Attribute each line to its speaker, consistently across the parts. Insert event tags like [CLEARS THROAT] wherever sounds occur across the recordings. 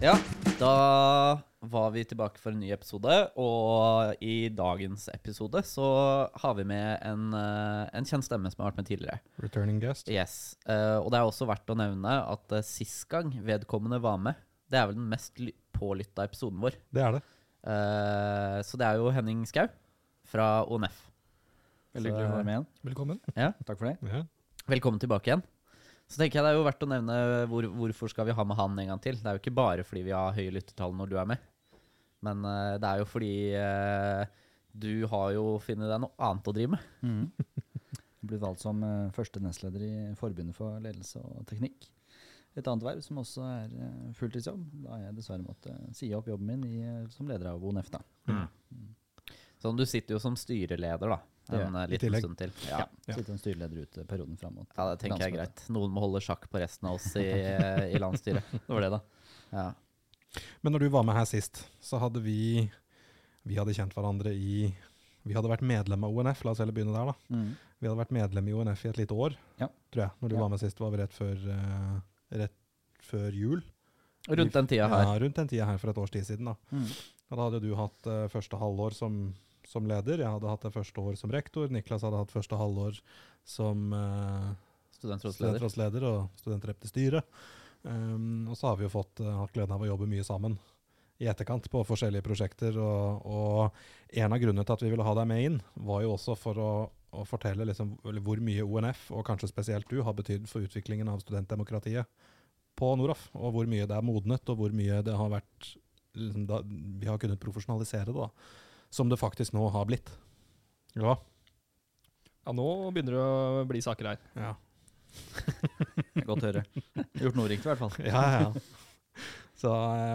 Speaker 1: Ja, da var vi tilbake for en ny episode. Og i dagens episode så har vi med en, eh, en kjent stemme som har vært med tidligere.
Speaker 2: Returning guest.
Speaker 1: Yes, Uh, Og det er også verdt å nevne at uh, sist gang vedkommende var med, det er vel den mest ly- pålytta episoden vår.
Speaker 2: Det er det.
Speaker 1: Uh, så det er jo Henning Skau fra ONF.
Speaker 3: Veldig hyggelig å være med igjen.
Speaker 2: Velkommen. Ja.
Speaker 3: Takk for det.
Speaker 2: Ja.
Speaker 1: Velkommen tilbake igjen. Så tenker jeg det er jo verdt å nevne hvor, hvorfor skal vi ha med han en gang til. Det er jo ikke bare fordi vi har høye lyttertall når du er med, men uh, det er jo fordi uh, du har jo funnet deg noe annet å drive med.
Speaker 3: Mm. blitt valgt som uh, første nestleder i Forbundet for ledelse og teknikk. Et annet verv som også er fulltidsjobb. Da har jeg dessverre måttet si opp jobben min i, som leder av ONF. Mm.
Speaker 1: Sånn, du sitter jo som styreleder, da. En
Speaker 2: ja,
Speaker 1: liten stund til. Ja.
Speaker 2: Ja.
Speaker 3: Sitte som styreleder ut perioden fram mot
Speaker 1: ja, det tenker jeg er greit. Noen må holde sjakk på resten av oss i, [LAUGHS] i landsstyret.
Speaker 3: Det var det, da.
Speaker 1: Ja.
Speaker 2: Men når du var med her sist, så hadde vi Vi hadde kjent hverandre i Vi hadde vært medlem av ONF, la oss heller begynne der, da.
Speaker 3: Mm.
Speaker 2: Vi hadde vært medlem i ONF i et lite år,
Speaker 3: Ja.
Speaker 2: tror jeg. Når du
Speaker 3: Ja.
Speaker 2: var med sist, var vi rett før, uh, rett før jul.
Speaker 1: Rundt den tida her.
Speaker 2: Ja, rundt den tida her for et års tid siden. da.
Speaker 3: Mm.
Speaker 2: Og da hadde du hatt uh, første halvår som, som leder, jeg hadde hatt det første år som rektor, Niklas hadde hatt første halvår som uh,
Speaker 1: Studentrådsleder.
Speaker 2: studentrådsleder og studentrep til styret. Um, og så har vi jo fått uh, hatt gleden av å jobbe mye sammen i etterkant på forskjellige prosjekter. Og, og en av grunnene til at vi ville ha deg med inn, var jo også for å, å fortelle liksom, hvor mye ONF, og kanskje spesielt du, har betydd for utviklingen av studentdemokratiet på Noroff. Og hvor mye det er modnet, og hvor mye det har vært liksom, da, Vi har kunnet profesjonalisere det, da. Som det faktisk nå har blitt. Ja.
Speaker 4: Ja, nå begynner det å bli saker her.
Speaker 2: ja. [LAUGHS]
Speaker 3: Godt å høre. Gjort noe riktig, i hvert fall.
Speaker 2: Ja, ja, ja. Så,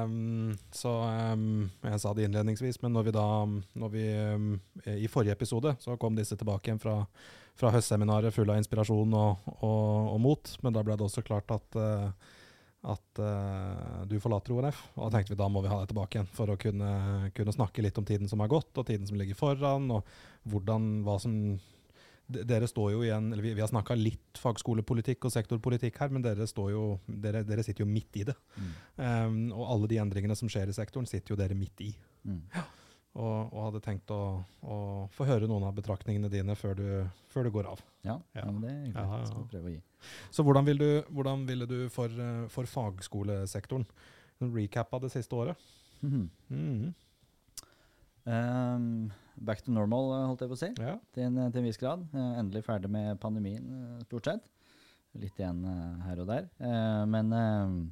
Speaker 2: um, så um, Jeg sa det innledningsvis, men når vi da når vi, um, I forrige episode så kom disse tilbake igjen fra, fra høstseminaret full av inspirasjon og, og, og mot. Men da ble det også klart at, eh, at uh, du forlater ONF. Og da tenkte vi da må vi ha deg tilbake igjen for å kunne, kunne snakke litt om tiden som har gått, og tiden som ligger foran, og hvordan, hva som dere står jo igjen, eller vi, vi har snakka litt fagskolepolitikk og sektorpolitikk her, men dere, står jo, dere, dere sitter jo midt i det.
Speaker 3: Mm.
Speaker 2: Um, og alle de endringene som skjer i sektoren, sitter jo dere midt i.
Speaker 3: Mm.
Speaker 2: Og, og hadde tenkt å, å få høre noen av betraktningene dine før du, før du går av.
Speaker 3: Ja,
Speaker 2: Ja.
Speaker 3: ja. men det er hyggelig.
Speaker 2: Ja, ja.
Speaker 3: Skal prøve å gi.
Speaker 2: Så hvordan, vil du, hvordan ville du for, eh, for fagskolesektoren en recap av det siste året?
Speaker 3: Mm
Speaker 2: -hmm.
Speaker 3: Mm -hmm. Um, back to normal, eh, holdt jeg på å si.
Speaker 2: Ja.
Speaker 3: til en, til en viss grad. Eh, endelig ferdig med pandemien, eh, stort sett. Litt igjen eh, her og der. Uh, men uh,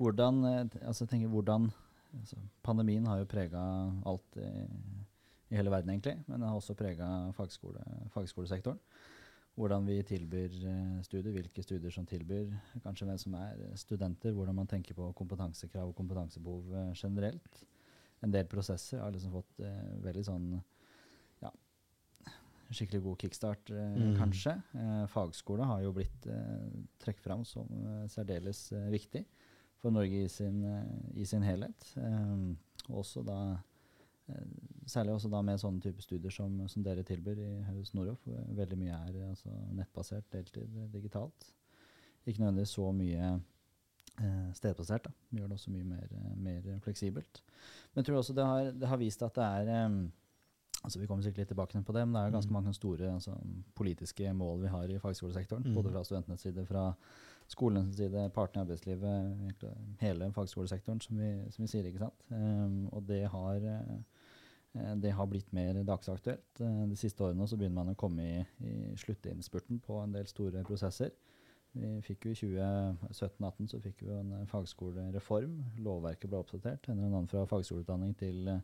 Speaker 3: hvordan eh, altså, tenker hvordan altså, Pandemien har jo prega alt i, i hele verden, egentlig. Men den har også prega fagskole, fagskolesektoren. Hvordan vi tilbyr eh, studier, hvilke studier som tilbyr, kanskje hvem som er studenter, hvordan man tenker på kompetansekrav og kompetansebehov eh, generelt. En del prosesser har liksom fått eh, veldig sånn ja, skikkelig god kickstart, eh,
Speaker 2: Mm.
Speaker 3: kanskje. Eh, fagskole har jo blitt eh, trukket fram som eh, særdeles viktig for Norge i sin, eh, i sin helhet. Eh, også da eh, Særlig også da med sånne type studier som, som dere tilbyr i hos Noroff. Veldig mye er altså, nettbasert, deltid, digitalt. Ikke nødvendigvis så mye eh, stedbasert. da. Gjør det også mye mer, mer fleksibelt. Men jeg tror også det har, det har vist at det er em, altså Vi kommer sikkert litt tilbake på det, men det er ganske
Speaker 2: Mm.
Speaker 3: mange store altså, politiske mål vi har i fagskolesektoren.
Speaker 2: Mm.
Speaker 3: Både fra studentenes side, fra skolenes side, partene i arbeidslivet, hele fagskolesektoren, som vi, som vi sier. ikke sant? Um, og det har, eh, det har blitt mer dagsaktuelt. Eh, de siste årene så begynner man å komme i, i sluttinnspurten på en del store prosesser. Vi fikk jo I 2017-2018 så fikk vi en fagskolereform. Lovverket ble oppdatert. eller annen fra fagskoleutdanning til høyere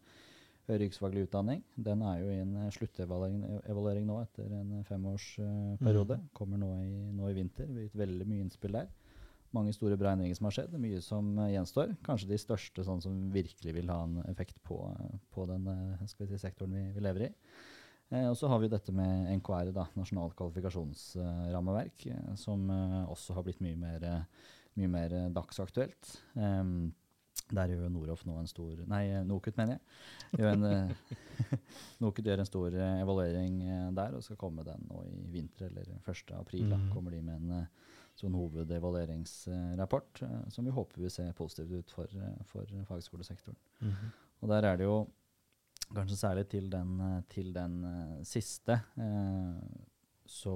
Speaker 3: yrkesfaglig utdanning. Den er jo i en eh, sluttevaluering nå etter en eh, femårsperiode.
Speaker 2: mm.
Speaker 3: Kommer nå i, nå i vinter. Vi har gitt veldig mye innspill der. Mange store bra endringer som har skjedd. Mye som eh, gjenstår. Kanskje de største sånn som virkelig vil ha en effekt på, eh, på den eh, vi si, sektoren vi, vi lever i. Eh, og så har vi dette med NKR, da, Nasjonalt kvalifikasjonsrammeverk, eh, som eh, også har blitt mye mer, eh, mye mer eh, dagsaktuelt. Em, der gjør Noroff nå en stor Nei, NOKUT, mener jeg. Gjør en, eh, [LAUGHS] NOKUT gjør en stor eh, evaluering eh, der, og skal komme den nå i vinter, eller 1. april. Da,
Speaker 2: Mhm.
Speaker 3: kommer de med en, sånn hovedevalueringsrapport, som vi håper vil se positivt ut for, for fagskolesektoren.
Speaker 2: Mhm.
Speaker 3: Og der er det jo kanskje særlig til den, til den siste så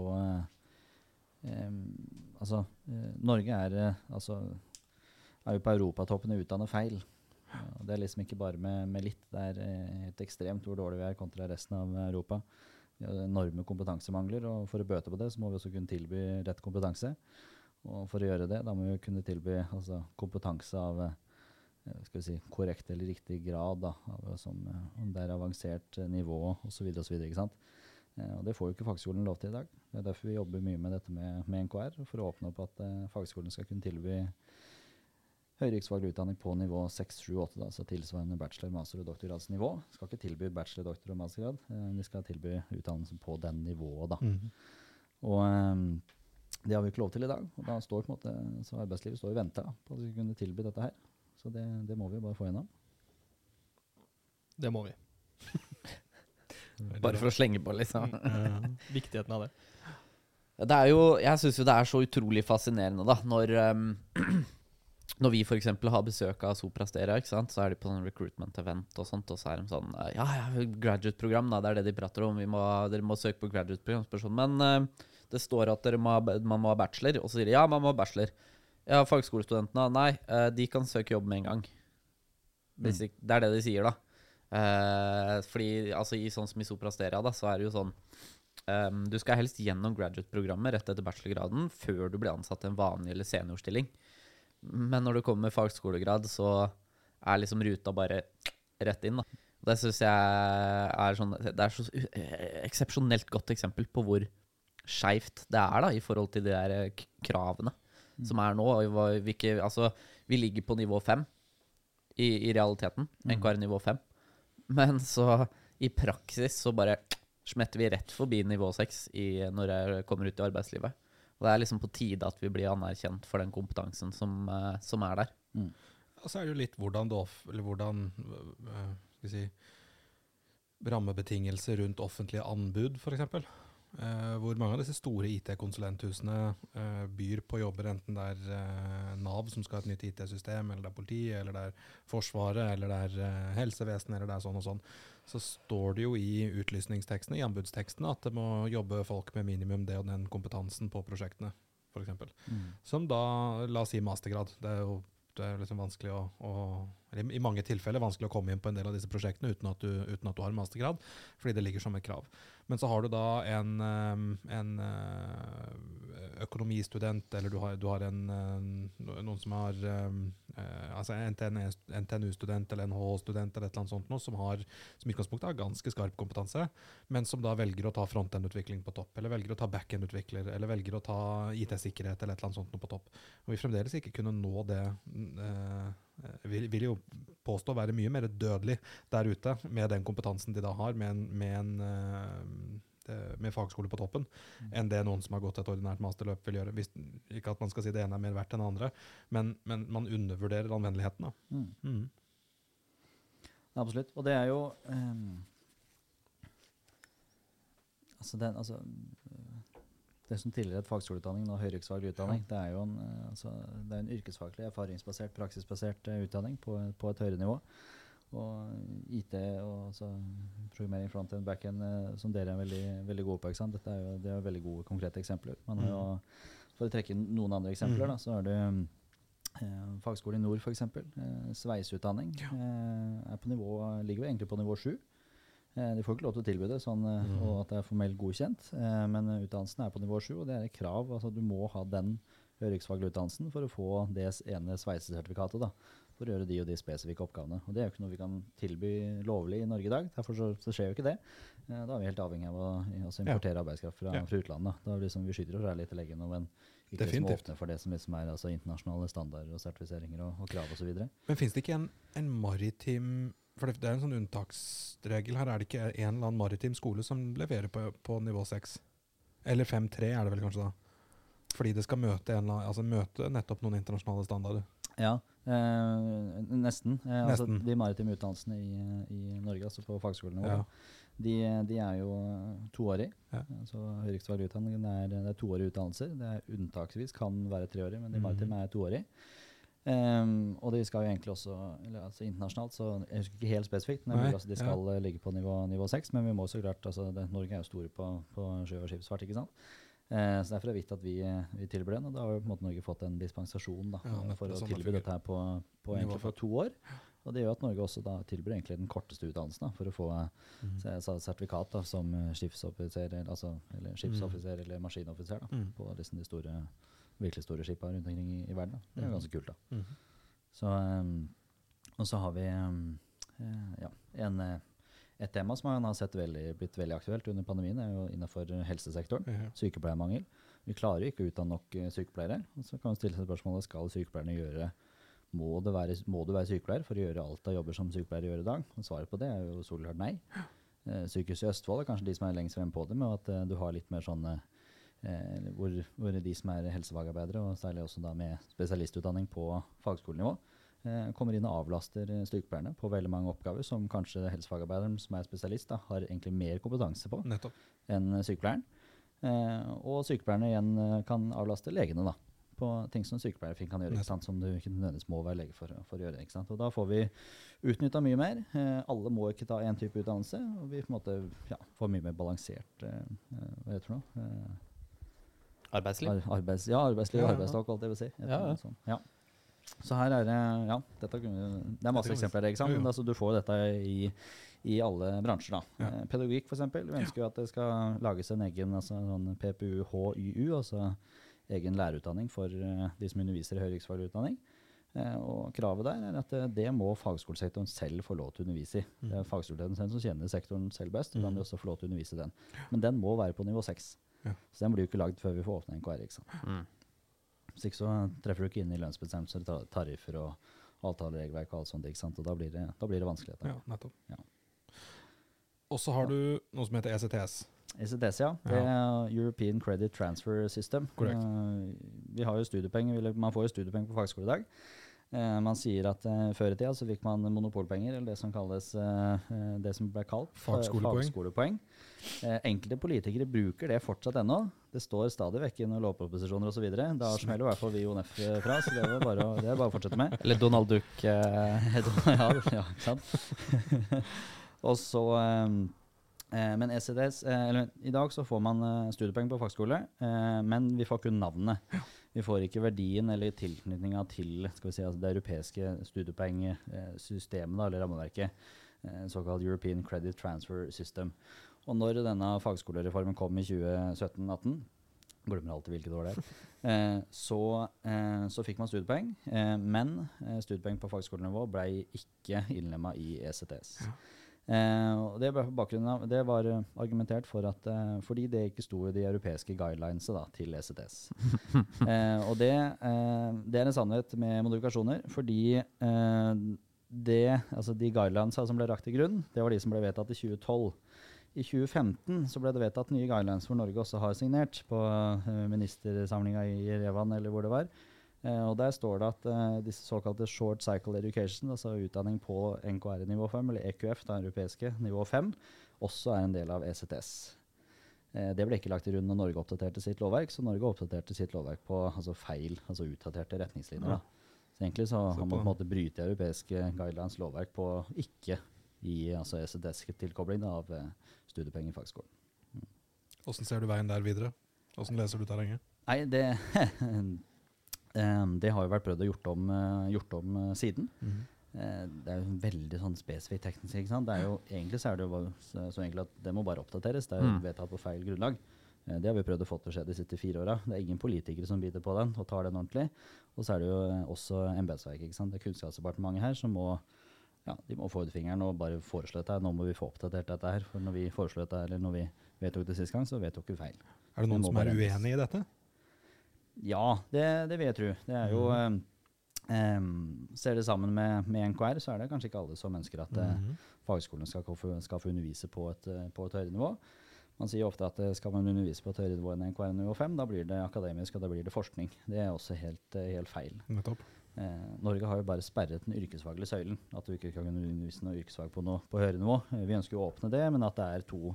Speaker 3: Altså, Norge er, altså, er jo på europatoppen i å utdanne feil. Det er liksom ikke bare med, med litt. Det er eh, helt ekstremt hvor dårlig vi er kontra resten av Europa. Vi har enorme kompetansemangler, og for å bøte på det, så må vi også kunne tilby rett kompetanse. Og for å gjøre det, da må vi kunne tilby altså, kompetanse av eh, skal vi si, korrekt eller riktig grad, da, av, som, eh, om det er avansert nivå osv. osv. Og det får jo ikke fagskolen lov til i dag. Det er derfor vi jobber mye med dette med, med NKR, for å åpne opp at eh, fagskolen skal kunne tilby høyere yrkesfaglig utdanning på nivå 6, 7, 8, da, så tilsvarende bachelor-, master- og doktorgradsnivå. Skal ikke tilby bachelor-, doktor- og mastergrad, eh, de skal tilby utdannelse på den nivået. da.
Speaker 2: Mm.
Speaker 3: Og ehm, det har vi ikke lov til i dag. og da står på en måte, så Arbeidslivet står i vente da, på at vi kunne tilby dette her. Så det, det må vi bare få gjennom.
Speaker 4: Det må vi. [LAUGHS]
Speaker 1: Bare for å slenge på, liksom.
Speaker 4: Viktigheten av det.
Speaker 1: Det er jo, jeg syns jo det er så utrolig fascinerende, da, når um, [CLEARS THROAT] Når vi f.eks. har besøk av Soprastera, ikke sant? så er de på sånn recruitment event og sånt, og så er de sånn eh, Ja, ja, graduate-program, det er det de prater om. Vi må, dere må søke på graduate-program. Men eh, det står at må, man må ha bachelor, og så sier de ja, man må ha bachelor. Ja, fagskolestudentene, nei, eh, de kan søke jobb med en gang. Ikke- Det er det de sier, da. Eh, fordi altså, i sånn som i Soprastera, da, så er det jo sånn um, Du skal helst gjennom graduate-programmet rett etter bachelorgraden før du blir ansatt i en vanlig eller seniorstilling. Men når du kommer med fagskolegrad, så er liksom ruta bare rett inn. da. Det syns jeg er sånn Det er så eh, eksepsjonelt godt eksempel på hvor skeivt det er da i forhold til de der kravene mm. som er nå. Vi, ikke, altså, vi ligger på nivå fem i, i realiteten. NKR nivå fem. Men så i praksis så bare smetter vi rett forbi nivå seks når jeg kommer ut i arbeidslivet. Og det er liksom på tide at vi blir anerkjent for den kompetansen som, eh, som er der.
Speaker 2: Og så er det jo litt hvordan det off, eller hvordan øh, skal vi si, rammebetingelser rundt offentlige anbud, f.eks. Uh, hvor mange av disse store IT-konsulenthusene uh, byr på jobber, enten det er uh, Nav som skal ha et nytt IT-system, eller det er politiet, eller det er Forsvaret, eller det er helsevesenet, eller det er sånn og sånn. Så står det jo i utlysningstekstene, i anbudstekstene, at det må jobbe folk med minimum det og den kompetansen på prosjektene, f.eks.
Speaker 3: Mm.
Speaker 2: Som da, la oss si mastergrad. Det er jo det er liksom vanskelig å, å I mange tilfeller vanskelig å komme inn på en del av disse prosjektene uten at du, uten at du har mastergrad, fordi det ligger som et krav. Men så har du da en, um, en uh, økonomistudent, eller du har, du har en, uh, noen som har altså en NTNU-student eller NHH-student eller et eller annet sånt noe, som har som utgangspunktet har ganske skarp kompetanse, men som da velger å ta frontend-utvikling på topp, eller velger å ta backend-utvikler, eller velger å ta IT-sikkerhet eller et eller annet sånt noe på topp. Og vi fremdeles ikke kunne nå det eh, vil, vil jo påstå å være mye mer dødelig der ute med den kompetansen de da har, med, en, med, en, eh, med fagskole på toppen, enn det noen som har gått et ordinært masterløp vil gjøre. Hvis, ikke at man skal si det ene er mer verdt enn det andre, men, men man undervurderer anvendeligheten.
Speaker 3: Mm.
Speaker 2: Mm.
Speaker 3: Absolutt. Og det er jo um, altså, den, altså Det som tidligere het fagskoleutdanning, nå høyreyrkesfaglig utdanning, utdanning, det er jo en, øh, altså, det er en yrkesfaglig, erfaringsbasert, praksisbasert øh, utdanning på, på et høyere nivå. Og IT og altså, programmering frontend, backend, øh, som dere er veldig, veldig gode på. ikke sant? Dette er jo, det er jo veldig gode konkrete eksempler. Man har jo, For å trekke noen andre eksempler, da, så har du eh, Fagskole i nord, f.eks. Eh, sveiseutdanning. Eh, er på nivå, ligger jo egentlig på nivå sju. Eh, de får ikke lov til å tilby det, sånn, eh,
Speaker 2: Mm.
Speaker 3: og at det er formelt godkjent. Eh, men utdannelsen er på nivå 7, og det er et krav. altså Du må ha den yrkesfaglige utdannelsen for å få det ene sveisesertifikatet. da, For å gjøre de og de spesifikke oppgavene. Og Det er jo ikke noe vi kan tilby lovlig i Norge i dag. Derfor så, så skjer jo ikke det. Da er vi helt avhengig av å i- importere
Speaker 2: Ja.
Speaker 3: arbeidskraft fra,
Speaker 2: Ja.
Speaker 3: fra utlandet. Da er det liksom, vi skyter oss litt til leggen men ikke liksom åpne for det som liksom er altså internasjonale standarder og sertifiseringer og, og krav osv.
Speaker 2: Men fins det ikke en, en maritim For det, er en sånn unntaksregel her. Er det ikke en eller annen maritim skole som leverer på, på nivå 6? Eller 5-3 er det vel kanskje da? Fordi det skal møte, en, altså møte nettopp noen internasjonale standarder.
Speaker 3: Ja, eh, nesten. Eh, altså
Speaker 2: Nesten.
Speaker 3: de maritime utdannelsene i, i Norge, altså på fagskolenivå,
Speaker 2: Ja.
Speaker 3: De, de er jo toårige.
Speaker 2: Ja.
Speaker 3: Så høyriksfaglig utdanning det er, det er toårige utdannelser. Det er unntaksvis kan være treårig, men de
Speaker 2: Mhm.
Speaker 3: maritime er toårig. Ehm, og de skal jo egentlig også eller, altså Internasjonalt, så jeg husker ikke helt spesifikt, men
Speaker 2: Nei,
Speaker 3: altså de skal ja. ligge på nivå, nivå 6. Men vi må så klart, altså det, Norge er jo store på, på sjø- og skipsfart, ikke sant. Uh, så Derfor er det viktig at vi, eh, vi tilbyr den. Og da har jo på en måte Norge fått en dispensasjon da,
Speaker 2: Ja,
Speaker 3: for
Speaker 2: det
Speaker 3: å
Speaker 2: sånn
Speaker 3: tilby dette her på, på egentlig for to år. Og det gjør at Norge også da tilbyr egentlig den korteste utdannelsen da, for å få
Speaker 2: mm.
Speaker 3: Så jeg sa sertifikat da, som eh, skipsoffiser, eller, altså, eller skipsoffiser eller maskinoffiser da,
Speaker 2: Mm.
Speaker 3: på liksom de store, virkelig store skipa rundt omkring i, i verden. Da. Det er
Speaker 2: Mhm.
Speaker 3: jo ganske kult. da.
Speaker 2: Mhm.
Speaker 3: Så, um, og så har vi um, ja, en, et tema som har sett veldig, blitt veldig aktuelt under pandemien, er jo innenfor helsesektoren.
Speaker 2: Ja.
Speaker 3: Sykepleiermangel. Vi klarer ikke å utdanne nok sykepleiere. Og så kan man stille seg spørsmålet skal sykepleierne gjøre må, det være, må du være sykepleier for å gjøre alt av jobber som sykepleiere gjør i dag? Og svaret på det er jo soleklart nei. Eh, Sykehuset i Østfold er kanskje de som er lengst frem på det, med at du har litt mer sånn eh, hvor, hvor de som er helsefagarbeidere, og særlig også da med spesialistutdanning på fagskolenivå, eh, kommer inn og avlaster eh, sykepleierne på veldig mange oppgaver som kanskje helsefagarbeideren som er spesialist, da, har egentlig mer kompetanse på
Speaker 2: Nettopp.
Speaker 3: enn sykepleieren. Eh, og sykepleierne igjen eh, kan avlaste legene da, på ting som sykepleiere kan gjøre, som du ikke nødvendigvis må være lege for, for å gjøre. Og da får vi utnytta mye mer. Eh, alle må ikke ta én type utdannelse, og vi på en måte ja, får mye mer balansert eh, eh, Hva heter det? Eh,
Speaker 1: Arbeidsliv.
Speaker 3: Ar arbeids, ja, arbeidsliv og
Speaker 2: Ja, ja.
Speaker 3: arbeidstak, alt jeg vil si. Et
Speaker 1: Ja, ja.
Speaker 3: Så her er det ja, dette, kunne- Det er masse
Speaker 2: kan
Speaker 3: eksempler. ikke sant?
Speaker 2: Jo, jo.
Speaker 3: Men Altså, du får dette i, i alle bransjer. da.
Speaker 2: Ja.
Speaker 3: Eh, pedagogikk, f.eks. Vi ønsker jo at det skal lages en egen altså, sånn PPU-HYU, altså egen lærerutdanning for eh, de som underviser i høyere yrkesfaglig utdanning. Eh, og kravet der er at det må fagskolesektoren selv få lov til å undervise i. Det er fagskolesektoren selv som kjenner sektoren selv best, og da må de også få lov til å undervise den. Men den må være på nivå 6.
Speaker 2: Ja.
Speaker 3: Så den blir jo ikke lagd før vi får åpne NKR. ikke sant?
Speaker 1: Mm.
Speaker 3: Hvis ikke så treffer du ikke inn i lønnsbestemmelser, tariffer og avtaleregelverk og alt sånt. ikke sant? Og da blir det, da blir det vanskelig.
Speaker 2: Ja, nettopp.
Speaker 3: Ja.
Speaker 2: Og så har du noe som heter ECTS.
Speaker 3: ECTS, ja. Det er European Credit Transfer System.
Speaker 2: Korrekt.
Speaker 3: Eh, vi har jo studiepenger, man får jo studiepenger på fagskole i dag. Eh, man sier at eh, før i tida så fikk man monopolpenger, eller det som kalles eh, det som ble kalt
Speaker 2: Fagskolepoeng.
Speaker 3: fagskolepoeng. Eh, enkelte politikere bruker det fortsatt ennå. Det står stadig vekk i noen lovproposisjoner osv. Da smeller i hvert fall vi i ONF fra, så det er bare å, det er bare å fortsette med.
Speaker 1: Eller Donald Duck. Eh, [LAUGHS]
Speaker 3: ja, ja, ikke sant. [LAUGHS] og så Men ECDS eller, I dag så får man studiepoeng på fagskole, eh, men vi får kun navnet. Vi får ikke verdien eller tilknytninga til si, altså det europeiske studiepoengsystemet, eller rammeverket. Eh, såkalt European Credit Transfer System. Og når denne fagskolereformen kom i 2017-2018, Glemmer alltid hvilket år det er. [LAUGHS] Eh, så, eh, så fikk man studiepoeng, men studiepoeng på fagskolenivå ble ikke innlemma i ECTS. Eh, og det, av, det var eh, argumentert for at eh, fordi det ikke sto i de europeiske guidelinesene til ECTS. [LAUGHS] eh, og det, eh, det er en sannhet med modifikasjoner, fordi eh, det, altså de guidelinesa som ble lagt til grunn, det var de som ble vedtatt i 2012. I 2015 så ble det vedtatt nye guidelines hvor Norge også har signert på ministersamlinga i Revan, eller hvor det var. Eh, og Der står det at eh, disse såkalte short cycle education, altså utdanning på NKR-nivå 5, eller EQF, det europeiske nivå 5, også er en del av ECTS. Eh, det ble ikke lagt til grunn når Norge oppdaterte sitt lovverk, så Norge oppdaterte sitt lovverk på altså feil, altså utdaterte retningslinjer. Da. Så egentlig så har man
Speaker 2: på
Speaker 3: en måte bryte europeiske guidelines lovverk på ikke gi altså ECTS-tilkobling av eh, studiepenger i fagskolen.
Speaker 2: Åssen ser du veien der videre? Åssen leser du terrenget?
Speaker 3: Nei, det [LAUGHS] Det har jo vært prøvd å gjort om, eh, gjort om eh, siden. Mm. Det er jo veldig sånn spesifikt teknisk. ikke sant? Det er jo, egentlig så er det jo så, så enkelt at det må bare oppdateres. Det er jo
Speaker 1: Mm.
Speaker 3: vedtatt på feil grunnlag. Eh, Det har vi prøvd å få til å skje de siste fire åra. Det er ingen politikere som biter på den og tar den ordentlig. Og så er det jo eh, også embetsverket. Det er Kunnskapsdepartementet her som må ja, de må få ut fingeren og bare foreslå dette. Nå må vi få oppdatert dette her. For når vi foreslo dette eller når vi vedtok det sist gang, så vedtok vi feil.
Speaker 2: Er det noen som er uenig i dette?
Speaker 3: Ja, det, det vil jeg tro. Det er jo mm. em, Ser det sammen med, med NKR, så er det kanskje ikke alle som ønsker at mm
Speaker 2: -hmm.
Speaker 3: fagskolene skal, få- skal få undervise på et, eh, på et høyere nivå. Man sier ofte at eh, skal man undervise på et høyere nivå enn NKR nivå 5, da blir det akademisk og da blir det forskning. Det er også helt, helt feil. Eh, Norge har jo bare sperret den yrkesfaglige søylen. At du ikke kan undervise noe yrkesfag på, noe, på høyere nivå. Vi ønsker å åpne det, men at det er to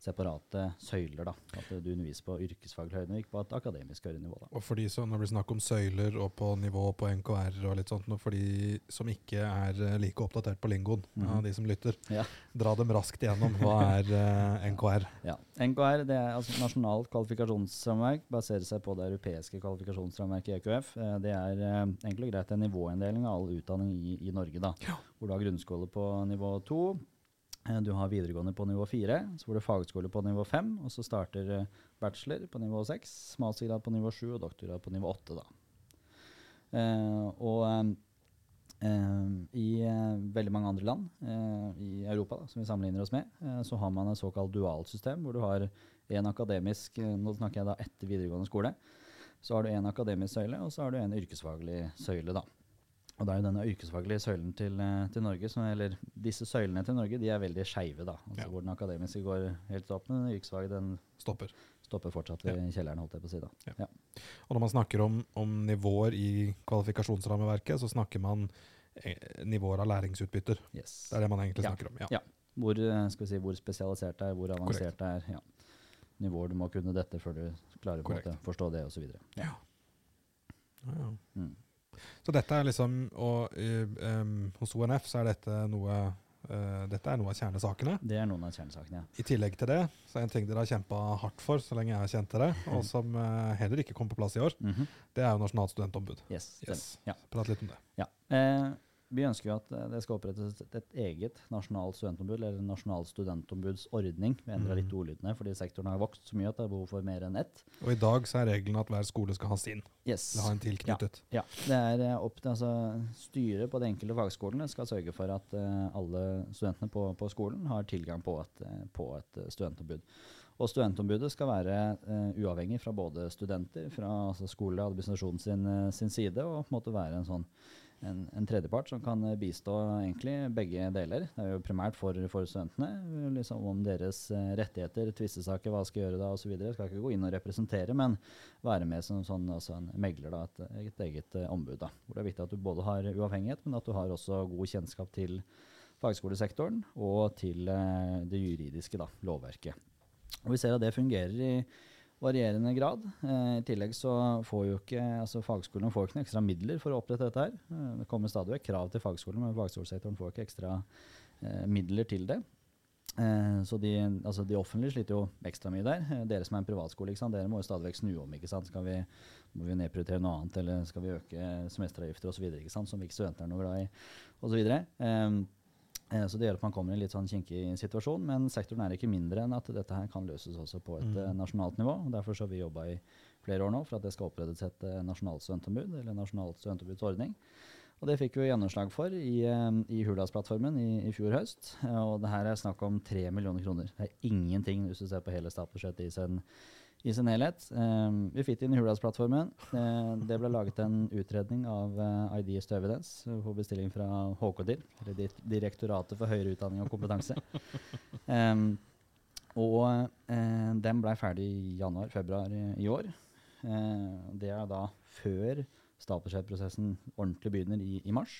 Speaker 3: separate søyler. da. At du underviser på yrkesfaglig høyere ikke på et akademisk høyere nivå. da.
Speaker 2: Og for de som, når det blir snakk om søyler og på nivå på NKR og litt sånt, for de som ikke er eh, like oppdatert på lingoen, ja,
Speaker 3: Mhm.
Speaker 2: de som lytter,
Speaker 3: Ja.
Speaker 2: dra dem raskt igjennom. Hva er eh, NKR?
Speaker 3: Ja. NKR, det er altså nasjonalt kvalifikasjonsrammeverk, baserer seg på det europeiske kvalifikasjonsrammeverket EQF. Eh, Det er eh, enkelt og greit en nivåinndeling av all utdanning i, i Norge. da. Hvor du har grunnskole på nivå to, du har videregående på nivå fire, så får du fagskole på nivå fem, og så starter eh, bachelor på nivå seks, mastergrad på nivå sju og doktorgrad på nivå åtte. da. Eh, og eh, Eh, I eh, veldig mange andre land eh, i Europa da, som vi sammenligner oss med, eh, så har man et såkalt dualsystem, hvor du har en akademisk eh, Nå snakker jeg da etter videregående skole. Så har du en akademisk søyle, og så har du en yrkesfaglig søyle. da. Og det er jo denne yrkesfaglige søylen til, eh, til Norge, som, eller disse søylene til Norge, de er veldig skeive. da. Altså
Speaker 2: Ja.
Speaker 3: Hvor den akademiske går helt opp, men den yrkesfaglige den
Speaker 2: Stopper.
Speaker 3: stopper fortsatt i kjelleren, holdt jeg på å si. da.
Speaker 2: Ja.
Speaker 3: Ja.
Speaker 2: Og når man snakker om, om nivåer i kvalifikasjonsrammeverket, så snakker man eh, nivåer av læringsutbytter.
Speaker 3: Yes.
Speaker 2: Det er det man egentlig
Speaker 3: Ja.
Speaker 2: snakker om. Ja.
Speaker 3: Ja. Hvor, eh, skal vi si, hvor spesialisert det er, hvor avansert det er. Ja. Nivåer du må kunne dette før du klarer måte forstå det, osv. Ja.
Speaker 2: Ja, ja.
Speaker 3: Mm.
Speaker 2: Så dette er liksom Og um, hos ONF så er dette noe Uh, dette er noe av kjernesakene.
Speaker 3: Det er noen av kjernesakene, ja.
Speaker 2: I tillegg til det så er en ting dere har kjempa hardt for så lenge jeg har kjent dere, og som uh, heller ikke kom på plass i år,
Speaker 3: Mhm.
Speaker 2: det er jo Nasjonalt studentombud.
Speaker 3: Yes.
Speaker 2: Yes.
Speaker 3: Ja.
Speaker 2: Prat litt om det.
Speaker 3: Ja. Eh, vi ønsker jo at eh, det skal opprettes et, et eget nasjonalt studentombud, eller nasjonal studentombudsordning. Vi endrer litt ordlydene fordi sektoren har vokst så mye at det er behov for mer enn ett.
Speaker 2: Og i dag så er regelen at hver skole skal ha sin,
Speaker 3: Yes.
Speaker 2: ha en tilknyttet.
Speaker 3: Ja, det er eh, opp til altså, Styret på de enkelte fagskolene skal sørge for at uh, alle studentene på, på skolen har tilgang på et, på et studentombud. Og studentombudet skal være uh, uavhengig fra både studenter, fra altså, skole og administrasjonen sin, sin side, og på en måte være en sånn en, en tredjepart som kan eh, bistå egentlig begge deler. Det er jo primært for, for studentene, liksom om deres eh, rettigheter, tvistesaker, hva skal gjøre da osv. Skal ikke gå inn og representere, men være med som sånn, altså en megler, da, et, et eget eh, ombud. Da. Hvor det er viktig at du både har uavhengighet, men at du har også god kjennskap til fagskolesektoren og til det juridiske da, lovverket. Og Vi ser at det fungerer i varierende grad. Eh, I tillegg så får jo ikke altså fagskolene får ikke noen ekstra midler for å opprette dette. her. Eh, det kommer stadig vekk krav til fagskolene, men fagskolesektoren får ikke ekstra eh, midler til det. Eh, så de, altså de offentlige sliter jo ekstra mye der. Eh, dere som er en privatskole, dere må jo stadig vekk snu om. ikke sant? Skal vi, må vi nedprioritere noe annet, eller skal vi øke semesteravgifter osv., som ikke studenter er noe glad i, osv. Eh, så det gjør at man kommer i en litt sånn kinkig situasjon, men sektoren er ikke mindre enn at dette her kan løses også på et mm. nasjonalt nivå. og Derfor så har vi jobba i flere år nå for at det skal opprettes et eh, nasjonalt studentombud, eller nasjonalt studentombudsordning. Og det fikk vi gjennomslag for i, eh, i Hurdalsplattformen i, i fjor høst. Eh, og det her er snakk om tre millioner kroner. Det er ingenting hvis du ser på hele statsbudsjettet i sin, i sin helhet. Eh, vi det inn i Hurdalsplattformen. Eh, det ble laget en utredning av eh, Ideas to Evidence eh, på bestilling fra HKDIR, Direktoratet for høyere utdanning og kompetanse. Eh, og eh, den blei ferdig i januar-februar i, år. Eh, det er da før statsbudsjettprosessen ordentlig begynner i, i mars.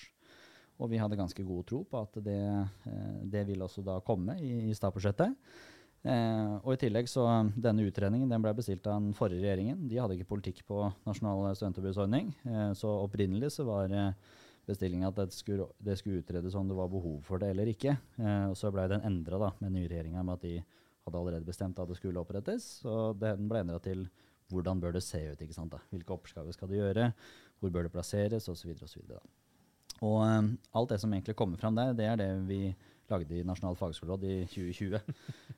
Speaker 3: Og vi hadde ganske god tro på at det, eh, det vil også da komme i, i statsbudsjettet. Eh, og i tillegg så Denne utredningen den ble bestilt av den forrige regjeringen. De hadde ikke politikk på nasjonal studentombudsordning. Eh, så opprinnelig så var eh, bestillinga at det skulle, det skulle utredes om det var behov for det eller ikke. Eh, og så ble den endra med nye regjeringa med at de hadde allerede bestemt at det skulle opprettes. Så den ble endra til hvordan bør det se ut? ikke sant da? Hvilke oppgaver skal det gjøre? Hvor bør det plasseres? Osv. videre Og så videre. Og alt det som egentlig kommer fram der, det er det vi lagde i Nasjonalt fagskoleråd i 2020.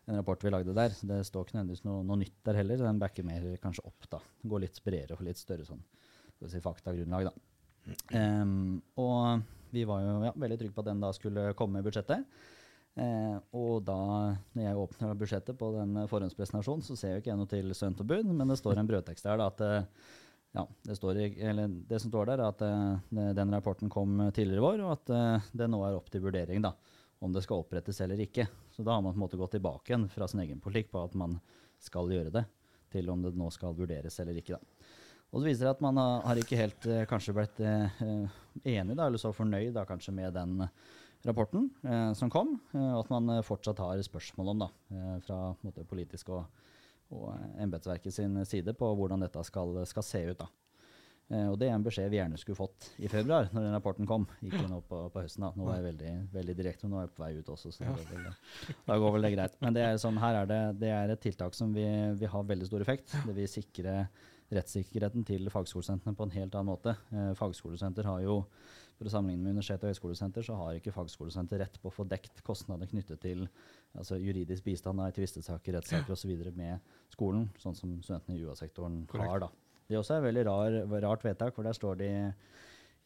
Speaker 3: En rapport vi lagde der. Det står ikke nødvendigvis noe, noe nytt der heller. Den backer mer kanskje opp. da. Går litt bredere og litt større sånn, skal vi si, faktagrunnlag. da. Um, og vi var jo ja, veldig trygge på at den da skulle komme i budsjettet. Eh, og da når jeg åpner budsjettet på den forhåndspresentasjonen, så ser jo ikke jeg noe til studentombud, men det står en brødtekst der da, at ja, det, i, det som står der, er at eh, den rapporten kom tidligere i vår, og at eh, det nå er opp til vurdering da, om det skal opprettes eller ikke. Så da har man på en måte gått tilbake igjen fra sin egen politikk på at man skal gjøre det, til om det nå skal vurderes eller ikke. da. Og så viser det at man har, ikke helt eh, kanskje blitt eh, eh, enig, da, eller så fornøyd da, kanskje med den rapporten eh, som kom, og at man fortsatt har spørsmål om da, fra måte, politisk og, og embetsverket sin side på hvordan dette skal, skal se ut. da. Eh, og det er en beskjed vi gjerne skulle fått i februar, når den rapporten kom. Ikke nå på, på høsten. da. Nå er jeg veldig, veldig direkte, men nå er jeg på vei ut også, så
Speaker 2: Ja.
Speaker 3: det det, da går vel det greit. Men det er, sånn, her er det, det er et tiltak som vil vi har veldig stor effekt. Det vil sikre rettssikkerheten til fagskolesentrene på en helt annen måte. Eh, fagskolesenter har jo, for å sammenligne med universitet og høyskolesenter, så har ikke fagskolesenter rett på å få dekt kostnader knyttet til altså juridisk bistand i tvistesaker, rettssaker osv. med skolen, sånn som studentene i UA-sektoren har. da. Det også er et veldig rar, rart vedtak, for der står det i,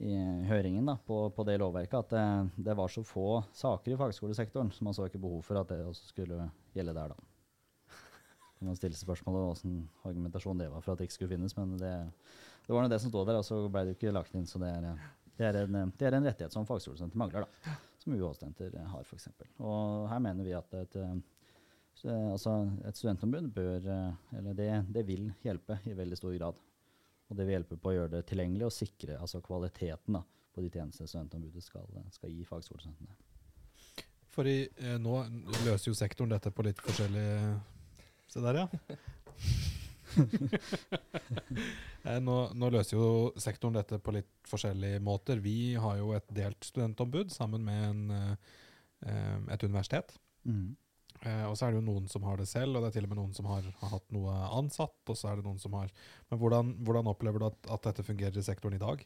Speaker 3: i høringen da, på, på det lovverket at det, det var så få saker i fagskolesektoren, så man så ikke behov for at det også skulle gjelde der. da. Man stiller spørsmålet åssen argumentasjon det var for at det ikke skulle finnes, men det, det var nå det som stod der, og så ble det jo ikke lagt inn. Så det er, det er, en, det er en rettighet som fagskolesenter mangler, da. Som UH-studenter har, f.eks. Og her mener vi at et, eh, så, altså et studentombud bør eh, Eller det, det vil hjelpe i veldig stor grad. Og det vil hjelpe på å gjøre det tilgjengelig og sikre altså kvaliteten da, på de tjenestene studentombudet skal, skal gi fagskolestudentene.
Speaker 2: For i, eh, nå løser jo sektoren dette på litt forskjellig Se der, ja. [LAUGHS] eh, nå, nå løser jo sektoren dette på litt forskjellige måter. Vi har jo et delt studentombud sammen med en, eh, eh, et universitet. Eh, og så er det jo noen som har det selv, og det er til og med noen som har, har hatt noe ansatt. og så er det noen som har... Men hvordan, hvordan opplever du at, at dette fungerer i sektoren i dag?